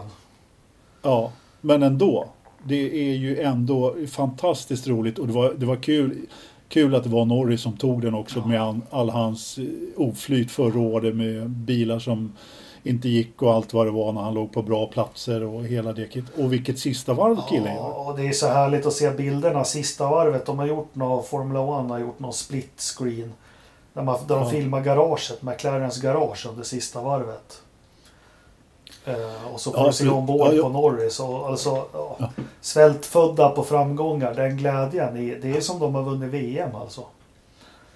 Ja, men ändå. Det är ju ändå fantastiskt roligt och det var, det var kul, kul att det var Norris som tog den också Ja. med all, all hans eh, oflyt förra året med bilar som inte gick och allt vad det var när han låg på bra platser och hela det. Och vilket sista varv killen Ja, och det är så härligt att se bilderna sista varvet. De har gjort något, Formula 1 har gjort någon split screen. Där, man, där de Ja. filmar garaget, McLarens garage under sista varvet. Eh, och så får Ja, du se ombord ja, på Norris. Och, alltså, ja. Svältfödda på framgångar, den glädjen. är- Det är som de har vunnit VM alltså.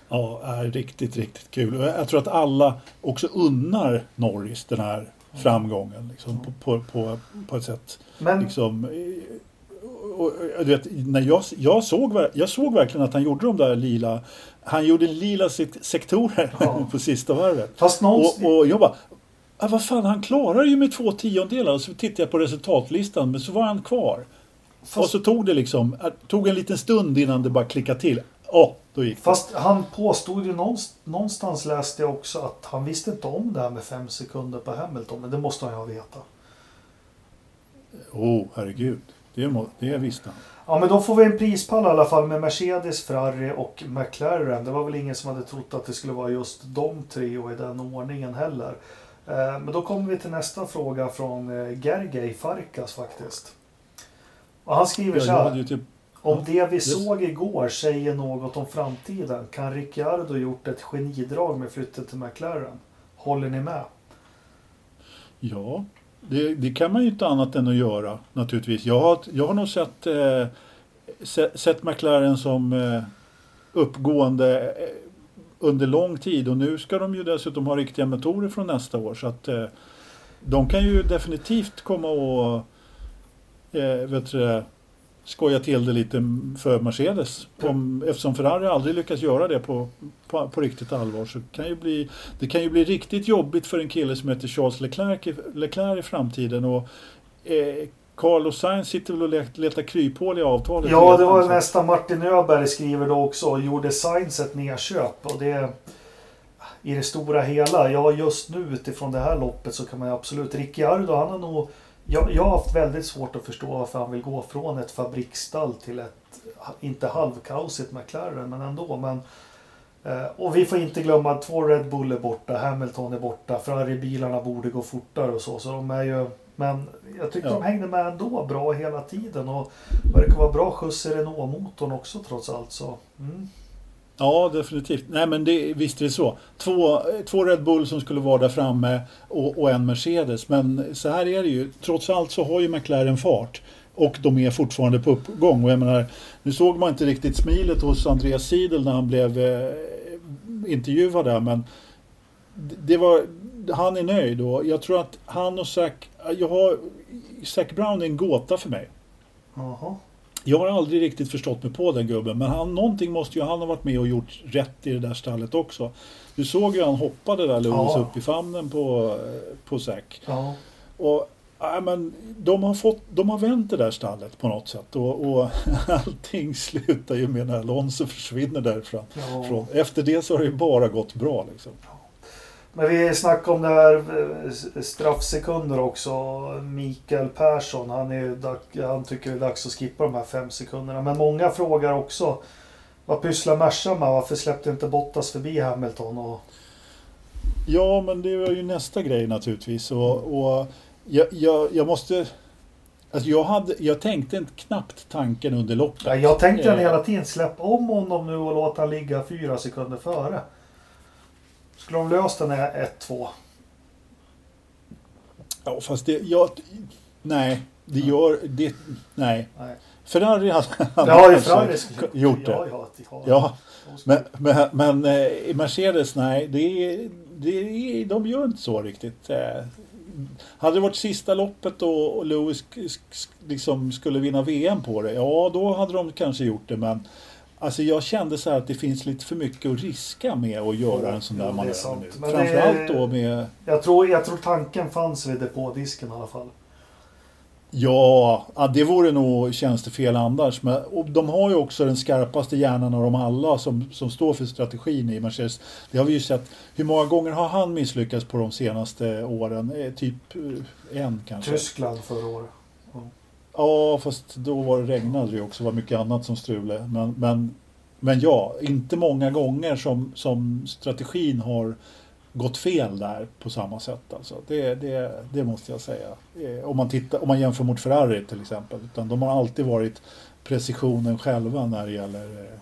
Ja, är riktigt, riktigt kul. Jag tror att alla också unnar Norris den här framgången. Liksom, på, på, på, på ett sätt. Men liksom, och, och, du vet, när jag, jag, såg, jag såg verkligen att han gjorde de där lila Han gjorde lila sek- sektorer Ja. på sista varvet. fast någon... Och, och jag bara ah, vad fan, han klarar ju med två tiondelar. Och så tittade jag på resultatlistan, men så var han kvar. Och fast, så tog det liksom, eh, tog en liten stund innan det bara klickade till. Åh, då gick det. fast han påstod ju någonstans, någonstans läste jag också att han visste inte om det här med fem sekunder på Hamilton. Men det måste han ju ha vetat. Åh, oh, herregud. Det, må, det visste han. Ja men då får vi en prispall i alla fall med Mercedes, Ferrari och McLaren. Det var väl ingen som hade trott att det skulle vara just de tre och i den ordningen heller. Eh, Men då kommer vi till nästa fråga från eh, Gergej Farkas faktiskt. Och han skriver så här. typ, Om det vi såg igår säger något om framtiden kan Ricciardo gjort ett genidrag med flytten till McLaren. Håller ni med? ja, det, det kan man ju inte annat än att göra naturligtvis. Jag har, jag har nog sett, eh, sett, sett McLaren som eh, uppgående eh, under lång tid och nu ska de ju dessutom ha riktiga motorer från nästa år. Så att eh, de kan ju definitivt komma och eh, vet du, skoja till det lite för Mercedes. Om, eftersom Ferrari aldrig lyckats göra det på, på, på riktigt allvar så kan ju bli, det kan ju bli riktigt jobbigt för en kille som heter Charles Leclerc i, Leclerc i framtiden. Och, eh, Carlos Sainz sitter väl och let- letar kryphål i avtalet. Ja, det var nästa Martin Öberg skriver då också. Gjorde Sainz ett nedköp? Och det... I det stora hela, ja just nu utifrån det här loppet så kan man absolut... Ricciardo, han har nog... Jag, jag har haft väldigt svårt att förstå varför han vill gå från ett fabriksstall till ett, inte halvkaosigt McLaren, men ändå. Men, eh, och vi får inte glömma att två Red Bull är borta, Hamilton är borta, Ferrari-bilarna borde gå fortare och så. Så de är ju... Men jag tyckte Ja. de hängde med ändå bra hela tiden. Och verkar vara bra skjuts i Renault-motorn också trots allt. Så, mm. Ja, definitivt. Nej, men det, visst är det så. Två, två Red Bull som skulle vara där framme och, och en Mercedes. Men så här är det ju. Trots allt så har ju McLaren fart. Och de är fortfarande på uppgång. Och jag menar, nu såg man inte riktigt smilet hos Andreas Seidel när han blev eh, intervjuad där. Men det var, han är nöjd och jag tror att han och Zac, jag har, Zac Brown är en gåta för mig. Aha. Jag har aldrig riktigt förstått mig på den gubben, men han, någonting måste ju han ha varit med och gjort rätt i det där stallet också. Du såg ju han hoppade där Lewis Ja. upp i famnen på, på Zac. Ja. Och ja, men de har, fått, de har vänt det där stallet på något sätt och, och allting slutar ju med när Alonso försvinner därifrån. Ja. Efter det så har det ju bara gått bra liksom. Men vi snackade om det här eh, straffsekunder också. Mikael Persson, han, är, han tycker det är dags att skippa de här fem sekunderna. Men många frågar också vad pysslar Merca med? Varför släppte inte Bottas förbi Hamilton? Och, Ja, men det var ju nästa grej naturligtvis. Och, och jag, jag, jag måste... Alltså jag, hade, jag tänkte inte knappt tanken under loppet. Ja, jag tänkte den Eh, hela tiden, släpp om honom nu och låt han ligga fyra sekunder före. Skulle de löst den här 1-2? Ja, fast det... Jag, nej, det gör... Det, nej. Nej. Ferrari hade, hade Ja, kanske skulle gjort det. Ja, ja, ja. Ja, men, men, men eh, i Mercedes, nej, det, det, de gör inte så riktigt. Eh, Hade det varit sista loppet och, och Lewis liksom skulle vinna VM på det, ja då hade de kanske gjort det. Men alltså jag kände så här att det finns lite för mycket att riska med att göra en sån Ja, där är manöver nu. Framförallt då med Jag tror, jag tror tanken fanns vid depådisken i alla fall. Ja, ja, det vore nog tjänstefel annars. Men, och de har ju också den skarpaste hjärnan av dem alla som, som står för strategin i Mercedes. Det har vi ju sett. Hur många gånger har han misslyckats på de senaste åren? Eh, typ eh, en kanske. Tyskland förra året. Ja, fast då var det regnade det också. Det var mycket annat som strulade. Men, men, men ja, inte många gånger som, som strategin har gått fel där på samma sätt. Alltså. Det, det, det måste jag säga. Eh, Om man, tittar, om man jämför mot Ferrari till exempel. Utan de har alltid varit precisionen själva när det gäller, eh,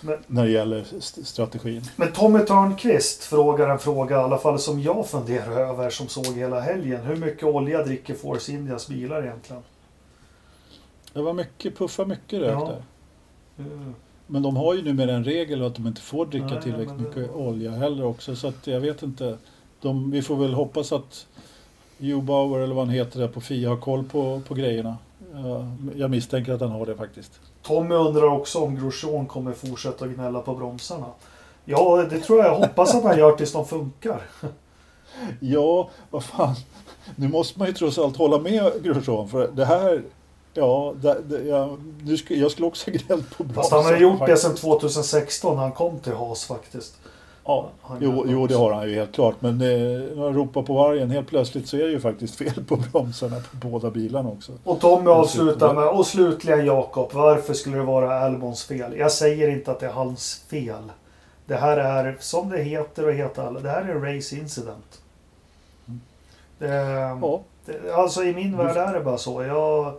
Men- när det gäller st- strategin. Men Tommy Törnqvist frågar en fråga, i alla fall som jag funderar över, som såg hela helgen. Hur mycket olja dricker Force Indias bilar egentligen? Det var mycket, puffa mycket rök Ja. där. Mm. Men de har ju numera en regel att de inte får dricka Nej, tillräckligt det- mycket olja heller också. Så att jag vet inte. De, vi får väl hoppas att Hugh Bauer eller vad han heter där på FIA har koll på, på grejerna. Ja, Jag misstänker att han har det faktiskt. Tommy undrar också om Grosjean kommer fortsätta gnälla på bromsarna. Ja, det tror jag. Jag hoppas att han gör tills de funkar. Ja, vad fan. Nu måste man ju trots allt hålla med Grosjean för det här Ja, det, det, jag, jag skulle också ha gnällt på Fast han har gjort det faktiskt. sedan 2016 när han kom till Haas faktiskt. Ja, jo, jo, det har han ju helt klart. Men eh, när han ropar på vargen helt plötsligt så är det ju faktiskt fel på bromsarna på båda bilarna också. Och Tommy avslutar med, och slutligen Jakob, varför skulle det vara Albons fel? Jag säger inte att det är hans fel. Det här är, som det heter och heter alla, det här är race incident. Det, Ja, det, alltså i min värld är det bara så. Jag, Ja.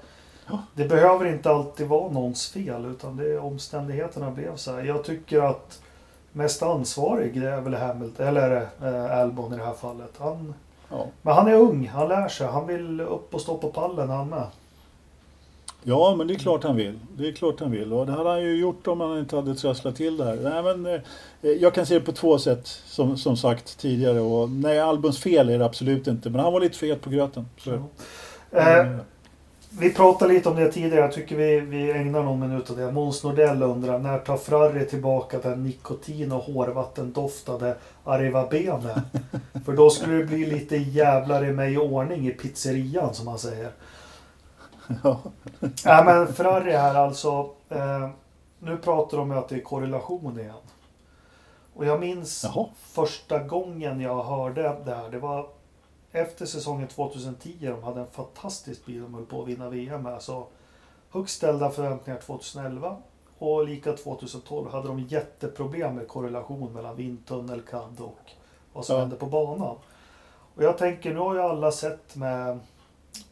Det behöver inte alltid vara någons fel utan det är omständigheterna blev så här. Jag tycker att mest ansvarig är väl Hamilton, eller eh, Albon i det här fallet. Han, ja. men han är ung, han lär sig. Han vill upp och stå på pallen han med. ja, men det är klart han vill. Det är klart han vill. Och det hade han ju gjort om han inte hade trasslat till det här. Nej, men, eh, jag kan se det på två sätt som, som sagt tidigare. Och, nej, Albons fel är det absolut inte. Men han var lite fet på gröten. Så, Eh, Mm. Vi pratade lite om det tidigare. Jag tycker vi, vi ägnar någon minut åt det. Måns Nordell undrar när tar Ferrari tillbaka den nikotin och hårvattendoftade Arriva Bene? För då skulle det bli lite jävlar i mig i ordning i pizzerian som man säger. ja. Nej men Ferrari här alltså. Eh, nu pratar de om att det är korrelation igen. Och jag minns Jaha. första gången jag hörde det här. Det var efter säsongen 2010. De hade en fantastisk bil de höll på att vinna VM med. Så högst ställda förväntningar 2011. Och lika 2012 hade de jätteproblem med korrelation mellan vindtunnel, CAD och vad som Ja. hände på banan. Och jag tänker, nu har ju alla sett med,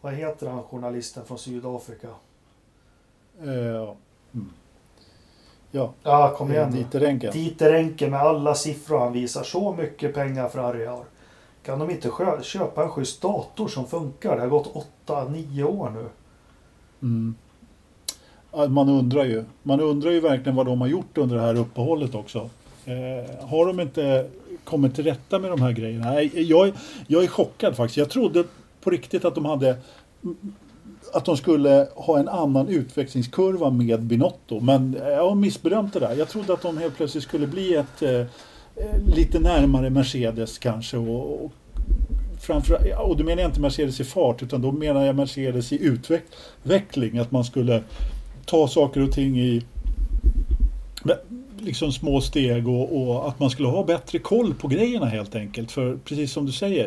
vad heter han journalisten från Sydafrika? Ja. Mm. ja. Ja, kom igen. Dieter Renke. Dieter Enke med alla siffror han visar. Så mycket pengar Ferrari har. Kan de inte köpa en schysst dator som funkar? Det har gått 8-9 år nu. Mm. Man undrar ju. Man undrar ju verkligen vad de har gjort under det här uppehållet också. Eh, har de inte kommit till rätta med de här grejerna? Nej, jag, jag är chockad faktiskt. Jag trodde på riktigt att de hade att de skulle ha en annan utvecklingskurva med Binotto. Men jag har missbedömt det där. Jag trodde att de helt plötsligt skulle bli ett eh, lite närmare Mercedes kanske. Och, och, framför, och då menar jag inte Mercedes i fart utan då menar jag Mercedes i utveckling. Att man skulle ta saker och ting i liksom små steg och, och att man skulle ha bättre koll på grejerna helt enkelt. För precis som du säger,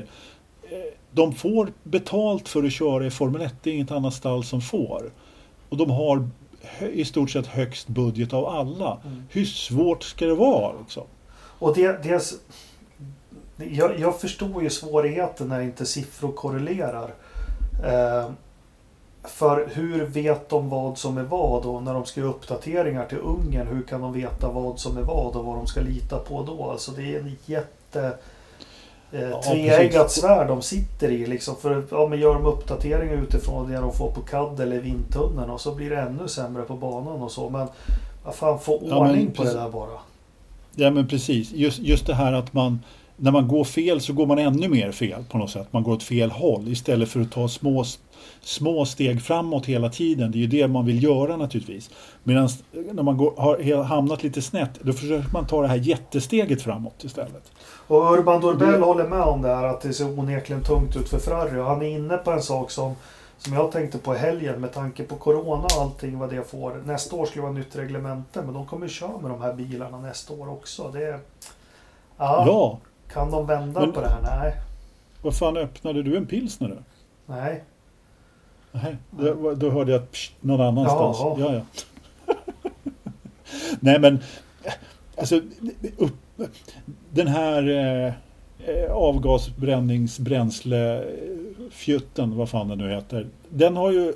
eh, de får betalt för att köra i Formel 1, det är inget annat stall som får. Och de har i stort sett högst budget av alla. Mm. Hur svårt ska det vara? Liksom? Och det, dels, jag, jag förstår ju svårigheten när inte siffror korrelerar. Eh, för hur vet de vad som är vad och när de ska göra uppdateringar till Ungern, hur kan de veta vad som är vad och vad de ska lita på då? Alltså det är en jätte... eh, tveeggat svärd de sitter i. Liksom, för ja, men gör de uppdateringar utifrån det de får på CAD eller vindtunneln och så blir det ännu sämre på banan och så. Men vad fan, få ordning ja, på det där bara. Ja men precis. Just, just det här att man när man går fel så går man ännu mer fel på något sätt. Man går åt fel håll istället för att ta små, små steg framåt hela tiden. Det är ju det man vill göra naturligtvis. Medan när man går, har hamnat lite snett då försöker man ta det här jättesteget framåt istället. Och Urban Dorbell det... håller med om det här att det ser onekligen tungt ut för Ferrari. Och han är inne på en sak som, som jag tänkte på i helgen med tanke på Corona och allting vad det får. Nästa år skulle vara nytt reglemente men de kommer köra med de här bilarna nästa år också. Det ja. ja. Kan de vända Men, på det här? Nej. Vad fan öppnade du en pilsner då? Nej. Nej, då, då hörde jag psh, någon annanstans. Jaha. Ja, ja. Nej men, alltså, upp, den här eh, avgasbränningsbränslefjutten, vad fan den nu heter. Den har ju,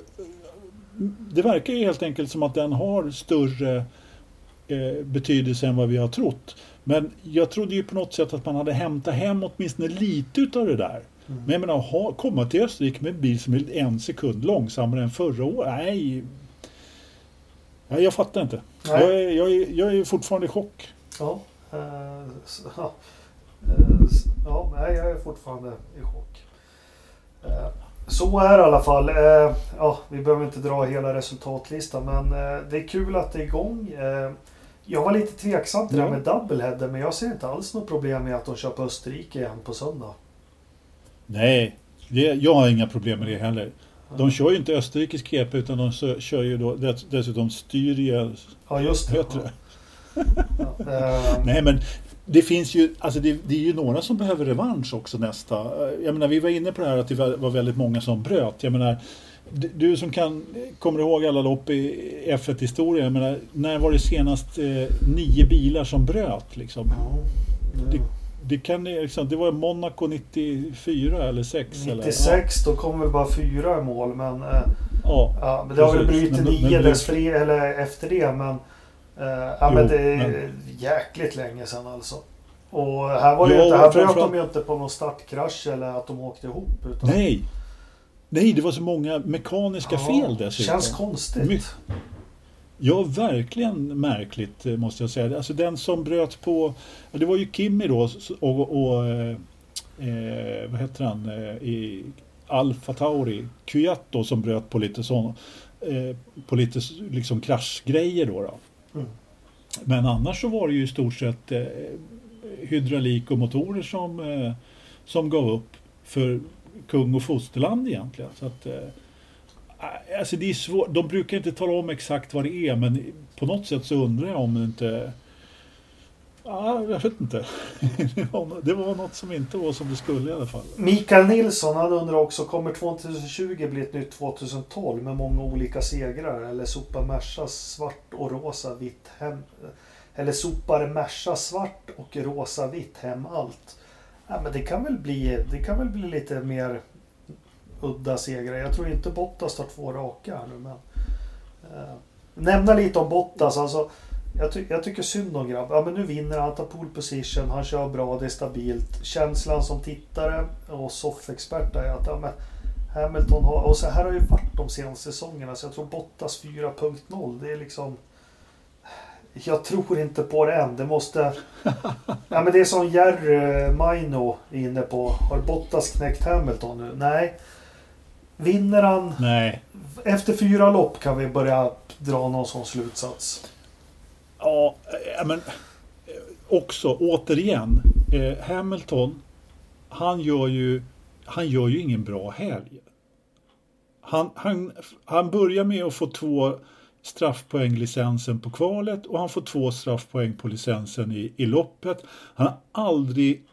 det verkar ju helt enkelt som att den har större eh, betydelse än vad vi har trott. Men jag trodde ju på något sätt att man hade hämtat hem åtminstone lite utav det där. Mm. Men jag menar, ha, komma till Österrike med en bil som är en sekund långsammare än förra året. Nej. nej, jag fattar inte. Jag är, jag, är, jag är fortfarande i chock. Ja, uh. Uh, ja, jag är fortfarande i chock. Uh, så är det i alla fall. ja, vi behöver inte dra hela resultatlistan men det är kul att det är igång. Jag var lite tveksam till det här med Doubleheader men jag ser inte alls något problem med att de kör på Österrike igen på söndag. Nej, det, jag har inga problem med det heller. De kör ju inte österrikisk GP utan de kör ju då dessutom Styria. Ja, just det. det. Ja. Nej, men det finns ju, alltså det, det, är ju några som behöver revansch också nästa. Jag menar, vi var inne på det här att det var väldigt många som bröt. Jag menar, du som kan, kommer ihåg alla lopp i F1-historia, när var det senast eh, nio bilar som bröt? Liksom? Ja, det, det, kan, liksom, det var Monaco 94 eller 6? 96, eller? Ja. då kom väl bara fyra i mål. Men, eh, ja, ja, men det har väl brutit nio dessförinnan, eller efter det. Men, eh, ja, jo, men det är men... jäkligt länge sedan alltså. Och här, var det ja, inte, här bröt de ju inte på någon startkrasch eller att de åkte ihop. Utan... Nej, Nej, det var så många mekaniska ja, fel dessutom. Känns konstigt. My ja, verkligen märkligt eh, måste jag säga. Alltså den som bröt på, det var ju Kimmy då och, och eh, eh, vad heter han, i Alfa Tauri, Kyato som bröt på lite sån, eh, på lite liksom kraschgrejer då. då. Mm. Men annars så var det ju i stort sett eh, hydraulik och motorer som, eh, som gav upp. För kung och fosterland egentligen. Så att, eh, alltså det är svårt. De brukar inte tala om exakt vad det är men på något sätt så undrar jag om det inte Ja, jag vet inte. det var något som inte var som det skulle i alla fall. Mikael Nilsson han undrar också, kommer 2020 bli ett nytt 2012 med många olika segrar? Eller sopar Merca svart och rosa vitt hem? Eller sopar Merca svart och rosa vitt hem allt? Ja, men det kan väl bli, det kan väl bli lite mer udda segrar. Jag tror inte Bottas tar två raka här nu men. Eh, nämna lite om Bottas. Alltså, jag, ty jag tycker synd om grabben. Ja, men nu vinner han, tar pole position, han kör bra, det är stabilt. Känslan som tittare och soffexpert är att ja, men Hamilton har, och så här har ju varit de senaste säsongerna så jag tror Bottas 4.0 det är liksom jag tror inte på det än. Det måste... ja, men det är som Jerry Maino är inne på. Har Bottas knäckt Hamilton nu? Nej. Vinner han... Nej. Efter fyra lopp kan vi börja dra någon sån slutsats. Ja, eh, men eh, också återigen. Eh, Hamilton, han gör ju, han gör ju ingen bra helg. Han, han, han börjar med att få två straffpoänglicensen på kvalet och han får två straffpoäng på licensen i, i loppet. Han har aldrig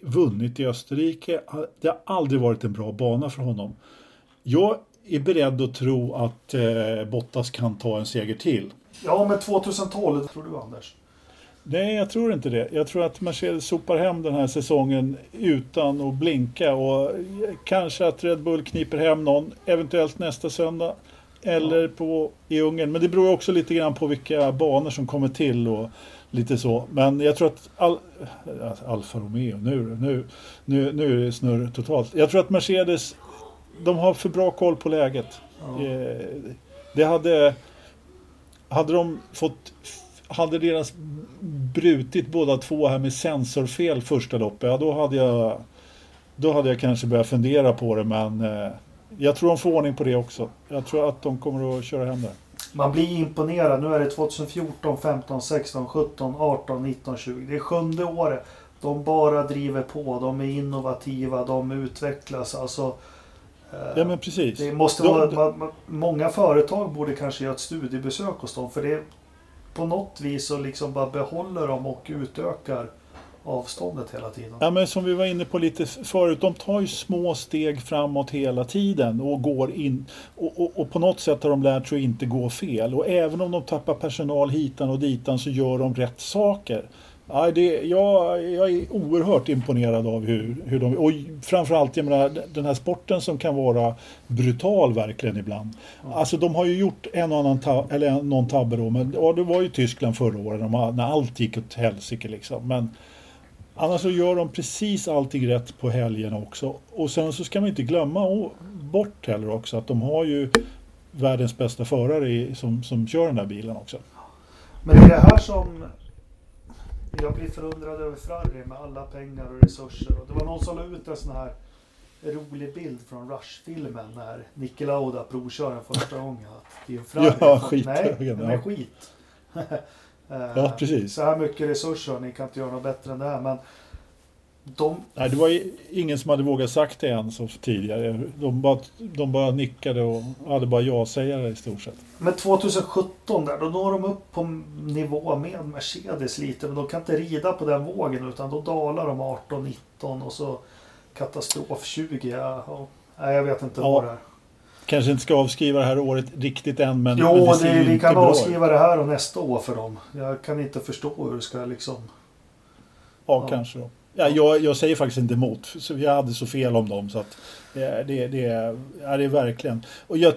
vunnit i Österrike. Det har aldrig varit en bra bana för honom. Jag är beredd att tro att eh, Bottas kan ta en seger till. Ja, men 2012 tror du Anders? Nej, jag tror inte det. Jag tror att Mercedes sopar hem den här säsongen utan att blinka och kanske att Red Bull kniper hem någon, eventuellt nästa söndag eller på, i Ungern. Men det beror också lite grann på vilka banor som kommer till och lite så. Men jag tror att Al Alfa Romeo, nu, nu, nu, nu är det snurr totalt. Jag tror att Mercedes, de har för bra koll på läget. Ja. Eh, Det hade, hade de fått, hade deras brutit båda två här med sensorfel första loppet, ja då hade jag, då hade jag kanske börjat fundera på det men eh, jag tror de får ordning på det också. Jag tror att de kommer att köra hem det. Man blir imponerad. Nu är det 2014, 15, 16, 17, 18, 19, 20. Det är sjunde året. De bara driver på. De är innovativa. De utvecklas. Alltså, Ja men precis. det måste De- vara, de- ma- ma- många företag borde kanske göra ett studiebesök hos dem. För det är på något vis så liksom bara behåller dem och utökar avståndet hela tiden. Ja, men som vi var inne på lite förut, de tar ju små steg framåt hela tiden och går in och, och, och på något sätt har de lärt sig att inte gå fel. Och även om de tappar personal hitan och ditan så gör de rätt saker. Ja, det, jag, jag är oerhört imponerad av hur, hur de... Och framförallt, jag menar, den här sporten som kan vara brutal verkligen ibland. Alltså de har ju gjort en och annan tab- eller någon tabbe då, men ja, det var ju Tyskland förra året när allt gick åt helsike liksom. Men Annars så gör de precis allting rätt på helgerna också. Och sen så ska man inte glömma bort heller också att de har ju världens bästa förare i, som, som kör den där bilen också. Men det är det här som jag blir förundrad över Ferrari med alla pengar och resurser. Och det var någon som la ut en sån här rolig bild från Rush-filmen när Niki Lauda provkör den första gången. Att det är en Ferrari. Ja, Nej, skithögen, den är ja. skit. Eh, Ja, precis. Så här mycket resurser ni kan inte göra något bättre än det här. Men de, Nej, det var ju ingen som hade vågat sagt det än så tidigare. De bara, de bara nickade och hade bara ja-sägare i stort sett. men 2017 där, då når de upp på nivå med Mercedes lite. Men de kan inte rida på den vågen utan då dalar de 18-19 och så katastrof 20. Ja, ja. Nej, jag vet inte Ja, vad det är. Kanske inte ska avskriva det här året riktigt än men, men Jo, det ser det, ju vi kan bra avskriva det här och nästa år för dem. Jag kan inte förstå hur det ska liksom... Ja, Ja. kanske då. Ja, jag, jag säger faktiskt inte emot. Så jag hade så fel om dem. Så att det, det, det, ja, det är verkligen. Och jag,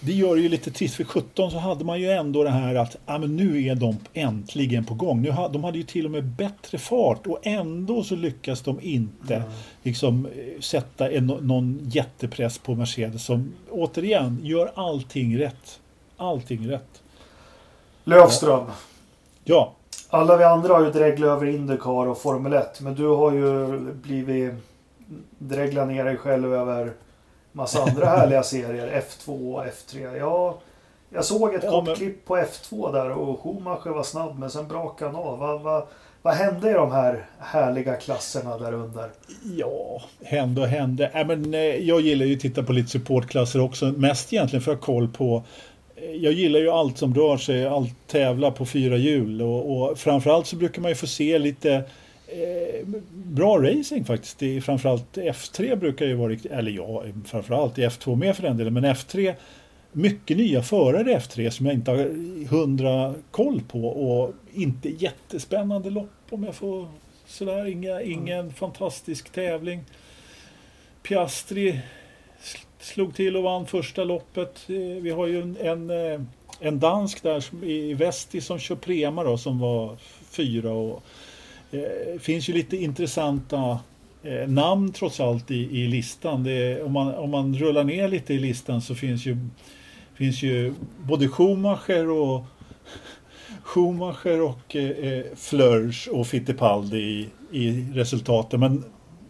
det gör det ju lite trist. För 17 så hade man ju ändå det här att ja, men nu är de äntligen på gång. Nu, de hade ju till och med bättre fart och ändå så lyckas de inte Mm. liksom, eh, sätta en, någon jättepress på Mercedes som återigen gör allting rätt. Allting rätt. Lövström. Ja, Alla vi andra har ju dreglat över Indycar och Formel 1. Men du har ju blivit dreglat ner dig själv över massa andra härliga serier. F2 och F3. Ja, jag såg ett Ja, kort men- klipp på F2 där och Schumacher var snabb men sen brakade han av. Vad, vad, vad hände i de här härliga klasserna där under? Ja, hände och hände. Äh, men, eh, jag gillar ju att titta på lite supportklasser också. Mest egentligen för att ha koll på jag gillar ju allt som rör sig, allt tävla på fyra hjul och, och framförallt så brukar man ju få se lite eh, bra racing faktiskt. I, framförallt F3 brukar ju vara riktigt, eller ja, framförallt i F2 med för den delen, men F3 mycket nya förare i F3 som jag inte har hundra koll på och inte jättespännande lopp om jag får sådär. Inga, ingen fantastisk tävling. Piastri slog till och vann första loppet. Eh, vi har ju en, en, eh, en dansk där som- i Vesti som kör Prema då som var fyra och eh, finns ju lite intressanta eh, namn trots allt i, i listan. Det är, om, man, om man rullar ner lite i listan så finns ju, finns ju både Schumacher och Schumacher och eh, eh Flörsch och Fittipaldi i, i resultaten. Men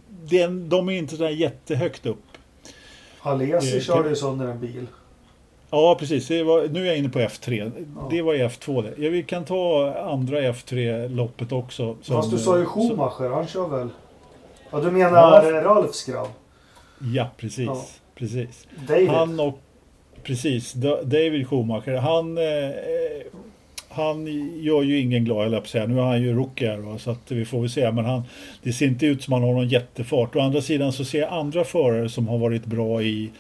den, de är inte så där jättehögt upp. Alesi Eh, körde ju sönder en bil. Ja, precis. Det var, nu är jag inne på F3. Ja. Det var i F2 det. Ja, vi kan ta andra F3-loppet också. som- Fast du sa ju som- Schumacher, han kör väl? Ja, du menar Ja. Ralfs grabb? Ja, precis. Ja. precis. David? Han och precis, Da- David Schumacher. Han, eh, han gör ju ingen glad, att säga. Nu är han ju rookie här, va, så att vi får väl se. Men han, det ser inte ut som han har någon jättefart. Å andra sidan så ser jag andra förare som har varit bra i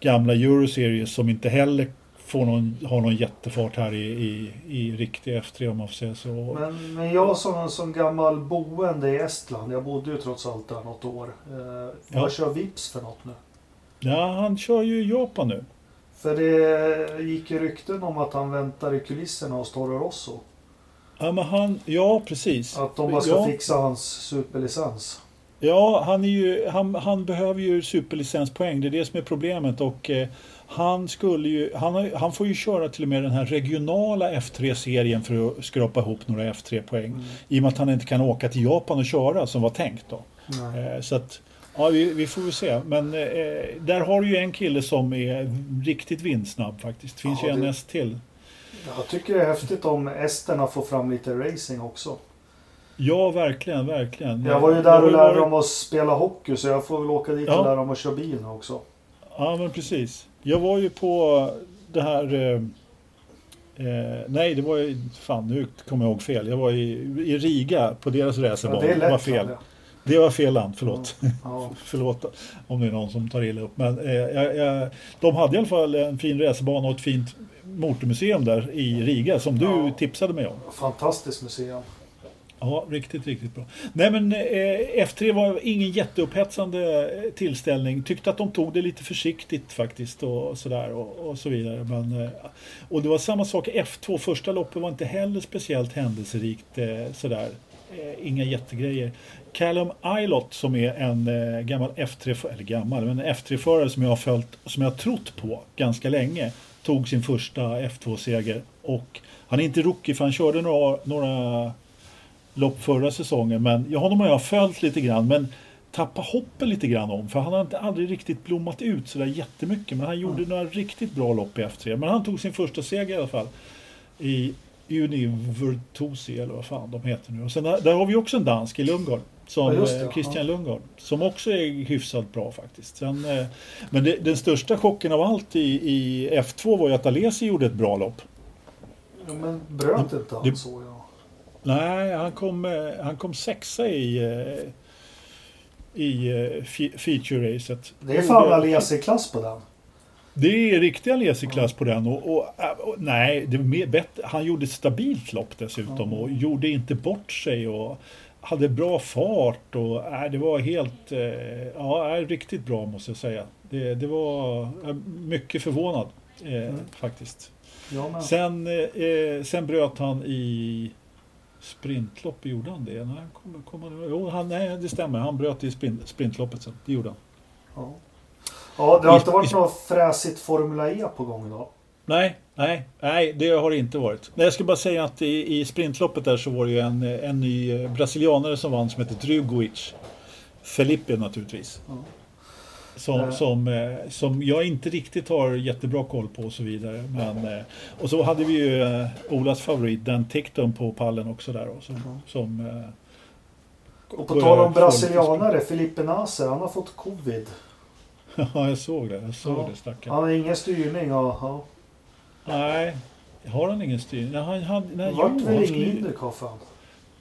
gamla Euroseries som inte heller får någon, har någon jättefart här i, i, i riktig F3 om man får säga så. Men, men jag som, som gammal boende i Estland, jag bodde ju trots allt där något år. Eh, Ja. Vad kör Vips för något nu? Ja, han kör ju Japan nu. För det gick ju rykten om att han väntar i kulisserna hos Toro Rosso. Ja, men han, ja precis. Att de bara ska ja, fixa hans superlicens. Ja, han, är ju, han, han behöver ju superlicenspoäng. Det är det som är problemet. Och, eh, han, skulle ju, han, han får ju köra till och med den här regionala F3-serien för att skrapa ihop några F3-poäng. Mm. I och med att han inte kan åka till Japan och köra som var tänkt. Då. Nej. Eh, så att, ja, vi, vi får väl se. Men eh, där har du ju en kille som är riktigt vindsnabb faktiskt. Finns Ja, ju en det- häst till. Jag tycker det är häftigt om esterna får fram lite racing också. Ja, verkligen, verkligen. Jag var ju där och lärde dem att spela hockey så jag får väl åka dit Ja. och lära dem att köra bil också. Ja, men precis. Jag var ju på det här... Eh, eh, nej, det var ju... Fan, nu kommer jag ihåg fel. Jag var i, i Riga på deras Ja, racerbana. det är det var lätt. fel. va? Det var fel land, förlåt. Ja. förlåt om det är någon som tar illa upp. Men eh, jag, jag, de hade i alla fall en fin racerbana och ett fint motormuseum där i Riga som du Ja. tipsade mig om. Fantastiskt museum. Ja, riktigt, riktigt bra. Nej men eh, F3 var ingen jätteupphetsande tillställning. Tyckte att de tog det lite försiktigt faktiskt och sådär och, och så vidare. Men, eh, och det var samma sak i F2. Första loppet var inte heller speciellt händelserikt eh, sådär. Eh, inga jättegrejer. Callum Ilott som är en eh, gammal F3, eller gammal, men en F3-förare som jag har följt, som jag har trott på ganska länge, tog sin första F2-seger. Och han är inte rookie för han körde några, några lopp förra säsongen. Men jag honom har jag följt lite grann. Men tappa hoppen lite grann om. För han har inte aldrig riktigt blommat ut sådär jättemycket. Men han gjorde några riktigt bra lopp i F3. Men han tog sin första seger i alla fall. I Univertosi eller vad fan de heter nu. Och sen där, har vi också en dansk i Lundgård. Som Ja, det, eh, ja. Christian Lundgård. Som också är hyfsat bra faktiskt. Sen, eh, men det, den största chocken av allt i, i F2 var ju att Alesi gjorde ett bra lopp. Ja, men bröt inte han så ja. Nej, han kom, eh, han kom sexa i, i fe- feature-racet. Det är fan Alesi-klass på den. Det är riktig Alesi-klass på den. Och, och, och, nej, mer han gjorde ett stabilt lopp dessutom och gjorde inte bort sig. Och, hade bra fart och nej, det var helt, eh, ja, riktigt bra måste jag säga. Det, det var mycket förvånad eh, Mm. faktiskt. Ja. Sen, eh, sen bröt han i sprintlopp, gjorde han det? Nej, kom, kom han, jo, han, nej, det stämmer. Han bröt i sprint, sprintloppet sen. Det gjorde han. Ja. Ja, det har inte varit något fräsigt Formula E på gång idag. Nej, nej, nej, det har det inte varit. Nej, jag ska bara säga att i, i sprintloppet där så var det ju en, en ny eh, brasilianare som vann som heter Drugovic. Felipe naturligtvis. Ja. Som, Eh. som, eh, som jag inte riktigt har jättebra koll på och så vidare. Men, och så hade vi ju Olas favorit, den Ticton på pallen också där. Och som, Ja. som, Och på tal om brasilianare, Felipe Nasser, han har fått covid. Ja, jag såg det. Jag såg Ja. det, stackarn. Han har ingen styrning ja. Nej, har han ingen styrning? Nej, han, han, nej, vart jo, väl han skulle, Indycar han.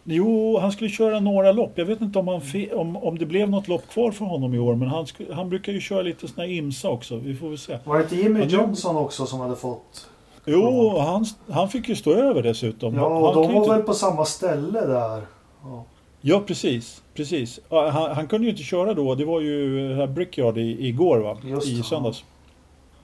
jo, han skulle köra några lopp. Jag vet inte om, han, fe- om, om det blev något lopp kvar för honom i år. Men han, skulle, han brukar ju köra lite såna här IMSA också. Vi får väl se. Var det inte Jimmy Johnson också som hade fått? Jo, han, han fick ju stå över dessutom. Ja, han och de kan ju var inte- väl på samma ställe där. Ja. Ja, precis. Precis. Han, han kunde ju inte köra då. Det var ju här Brickyard i, igår, va? Just I söndags.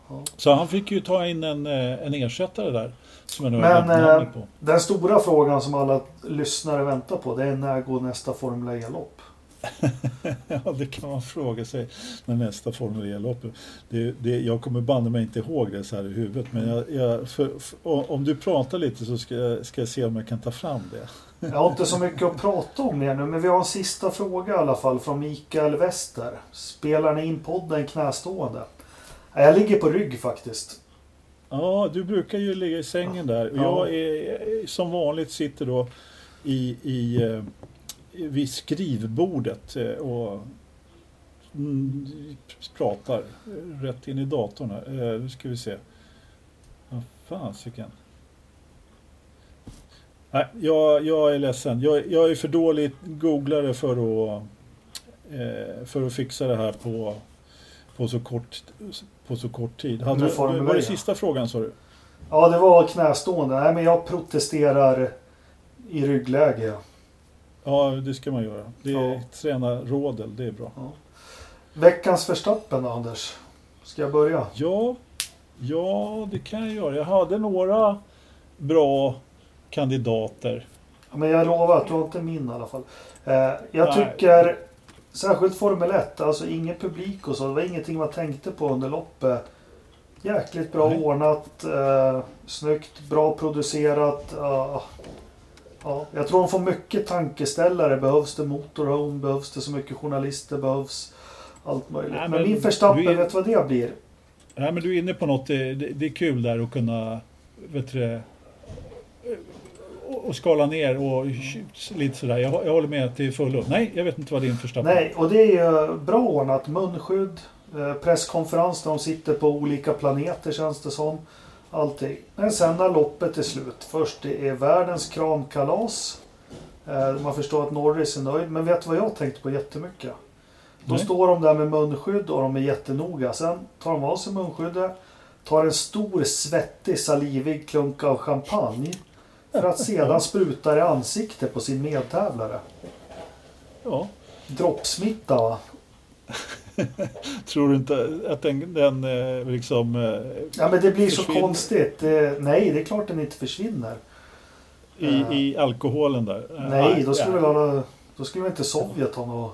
Ja. Så han fick ju ta in en, eh, en ersättare där. Som jag nu har Men, namnet eh, på. Den stora frågan som alla lyssnare väntar på, det är när går nästa Formula E-lopp? Ja, det kan man fråga sig när nästa Formel E-lopp det, det, Jag kommer banne mig inte ihåg det så här i huvudet. Men jag, jag, för, för, om du pratar lite så ska jag, ska jag se om jag kan ta fram det. Jag har inte så mycket att prata om mer nu, men vi har en sista fråga i alla fall från Mikael Wester. Spelar ni in podden knästående? Jag ligger på rygg faktiskt. Ja, du brukar ju ligga i sängen där. Jag är som vanligt sitter då i, i, eh, vid skrivbordet eh, och mm, pratar rätt in i datorn här. Eh, Nu ska vi se. Vad fasiken. Nej, jag, jag är ledsen. Jag, jag är för dålig googlare för att, eh, för att fixa det här på, på, så, kort, på så kort tid. Hade, du- var det sista frågan sa du? Ja, det var knästående. Nej, men jag protesterar i ryggläge. Ja, det ska man göra. Det är, Ja. Träna rådel, det är bra. Veckans Verstappen då, Anders? Ska jag börja? Ja, ja, det kan jag göra. Jag hade några bra kandidater. Men jag lovar att du har inte min i alla fall. Eh, jag Nej. tycker, särskilt Formel 1, alltså ingen publik och så. Det var ingenting man tänkte på under loppet. Jäkligt bra Nej. ordnat, eh, snyggt, bra producerat. ja. Ja, jag tror de får mycket tankeställare. Behövs det motorhome? Behövs det så mycket journalister? Behövs allt möjligt. Nej, men, men min Verstappen, är- vet du vad det blir? Nej, men du är inne på något. Det, det, det är kul där att kunna vet du, och, skala ner och lite sådär. Jag, jag håller med till fullo. Nej, jag vet inte vad din första Nej, och det är ju bra ordnat. Munskydd, eh, presskonferens där de sitter på olika planeter känns det som. Allting. Men sen när loppet är slut. Först det är världens kramkalas. Eh, Man förstår att Norris är nöjd. Men vet du vad jag tänkte på jättemycket? Då Nej. står de där med munskydd och de är jättenoga. Sen tar de av sig munskyddet. Tar en stor svettig salivig klunk av champagne. För att sedan spruta i ansiktet på sin medtävlare. Ja. Droppsmitta va? Tror du inte att den, den eh, liksom... eh, Ja men det blir så Försvinner. konstigt. Det, nej, det är klart den inte försvinner. I, i alkoholen där? Nej, då skulle, ja. alla, då skulle väl inte Sovjet ha något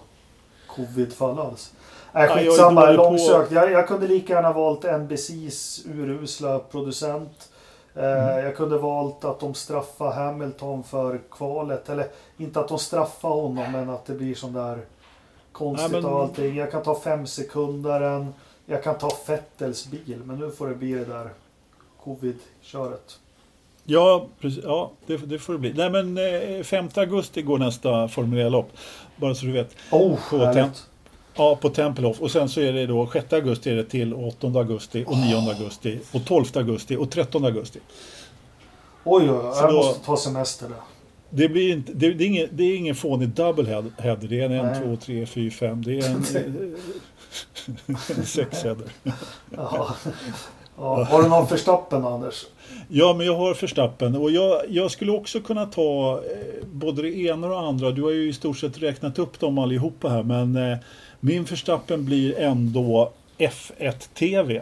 covid-fall alls. Äh, jag skitsamma, på- långsökt. Jag, jag kunde lika gärna valt NBCs urusla producent. Mm. Jag kunde valt att de straffar Hamilton för kvalet. Eller inte att de straffar honom, men att det blir sån där konstigt Nej, men- av allting. Jag kan ta fem sekundaren. Jag kan ta Fettels bil, men nu får det bli det där covid-köret. Ja, precis, ja det, det får det bli. Nej, men eh, 5 augusti går nästa Formel 1-lopp. Bara så du vet. Oh, På härligt. Ja, på Tempelhof. Och sen så är det då 6 augusti är det till 8 augusti och 9 augusti och 12 augusti och 13 augusti. Oj, oj, oj. Jag då- måste ta semester där. Det, blir inte, det, det, är ingen, det är ingen fånig double head, head. Det är en, Nej. en, två, tre, fyra, fem. Det är en, en sex header. Ja. Ja. Har du någon förstappen Anders? Ja, men jag har Verstappen och jag, jag skulle också kunna ta eh, både det ena och det andra. Du har ju i stort sett räknat upp dem allihopa här, men eh, min Verstappen blir ändå F1 TV.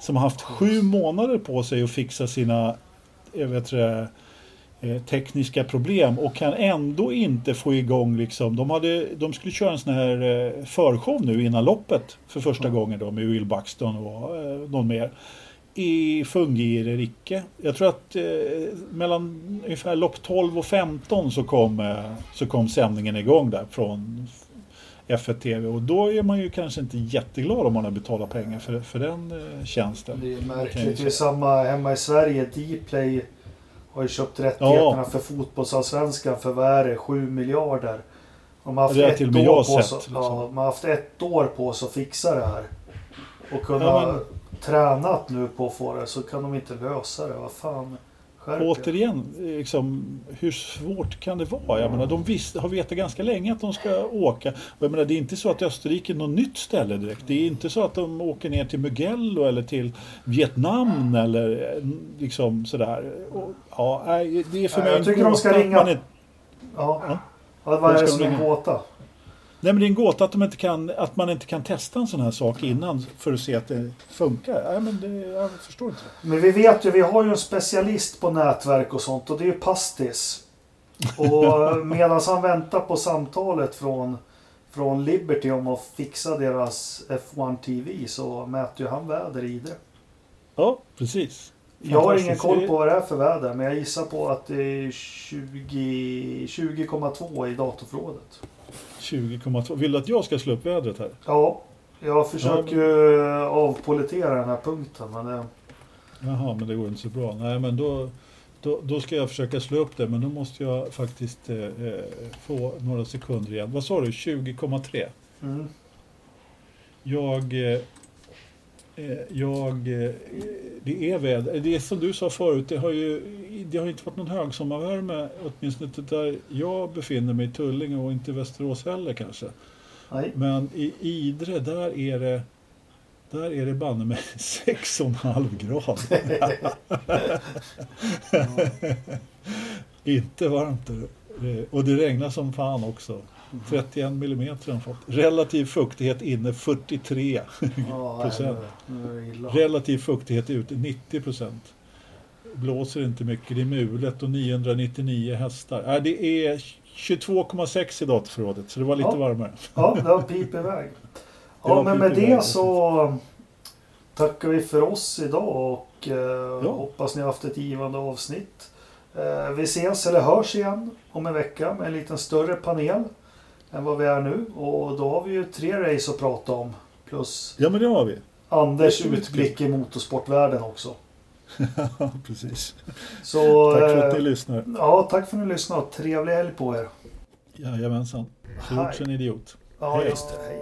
Som har haft sju månader på sig att fixa sina jag vet eh, tekniska problem och kan ändå inte få igång liksom. De, hade, de skulle köra en sån här eh, förshow nu innan loppet för första gången då med Will Buxton och eh, någon mer. I fungerar icke. Jag tror att eh, mellan ungefär lopp 12 och 15 så kom, eh, så kom sändningen igång där från F1 TV och då är man ju kanske inte jätteglad om man har betalat pengar för, för den eh, tjänsten. Det är märkligt. Det är samma hemma i Sverige. Dplay har ju köpt rättigheterna för fotbollsallsvenskan för vad är det? 7 miljarder. De har haft, Det ett år på sett, liksom. ja, de har haft ett år på sig att fixa det här. Och kunna Ja, men- tränat nu på att få det så kan de inte lösa det. Vad fan. Er. Återigen, liksom, hur svårt kan det vara? Jag menar, de visst, har vetat ganska länge att de ska åka. Jag menar, det är inte så att Österrike är något nytt ställe direkt. Det är inte så att de åker ner till Mugello eller till Vietnam eller liksom sådär. Och, ja, det är för mig jag tycker de ska ringa- inte- Ja. Ja. Ja, vad är det som är en gåta? Nej, men det är en gåta att, de inte kan, att man inte kan testa en sån här sak innan för att se att det funkar. Nej, men det, jag förstår inte. Men vi vet ju, vi har ju en specialist på nätverk och sånt och det är ju Pastis. Och medan han väntar på samtalet från, från Liberty om att fixa deras F1 TV så mäter ju han väder i det. Ja, precis. Jag har ingen koll på vad det är för väder men jag gissar på att det är 20 20,2 i datorförrådet. 20,2. Vill du att jag ska slå upp vädret här? Ja, jag försöker ju avpolitera den här punkten men det... Jaha, men det går inte så bra. Nej, men då, då, då ska jag försöka slå upp det, men då måste jag faktiskt eh, eh, få några sekunder igen. Vad sa du? 20,3? Mm. Jag... Eh, jag... Eh, det är väder. Det är som du sa förut, det har ju det har inte varit någon högsommarvärme, åtminstone inte där jag befinner mig i Tullinge och inte i Västerås heller kanske. Nej. Men i Idre, där är det där är det banne mig 6,5 grader. Inte varmt. Eh, Och det regnar som fan också. 31 millimeter har fått. Relativ fuktighet inne 43. Ja, Procent. Relativ fuktighet ute 90 procent. blåser inte mycket. Det är mulet och 999 hästar. Äh, det är 22,6 i datorförrådet så det var lite Ja. varmare. Ja, det har pip iväg. Ja, var men med det så tackar vi för oss idag och eh, Ja. hoppas ni har haft ett givande avsnitt. Eh, vi ses eller hörs igen om en vecka med en lite större panel än vad vi är nu. Och då har vi ju tre race att prata om. Plus Ja men det har vi. Anders är utblick i motorsportvärlden också. Ja, precis. Så, Tack för att eh, ni lyssnar. Ja, tack för att ni lyssnade. Trevlig helg på er. Jajamensan. Hej. Klok en idiot. Ja, Hej. just det. Hej.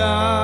now.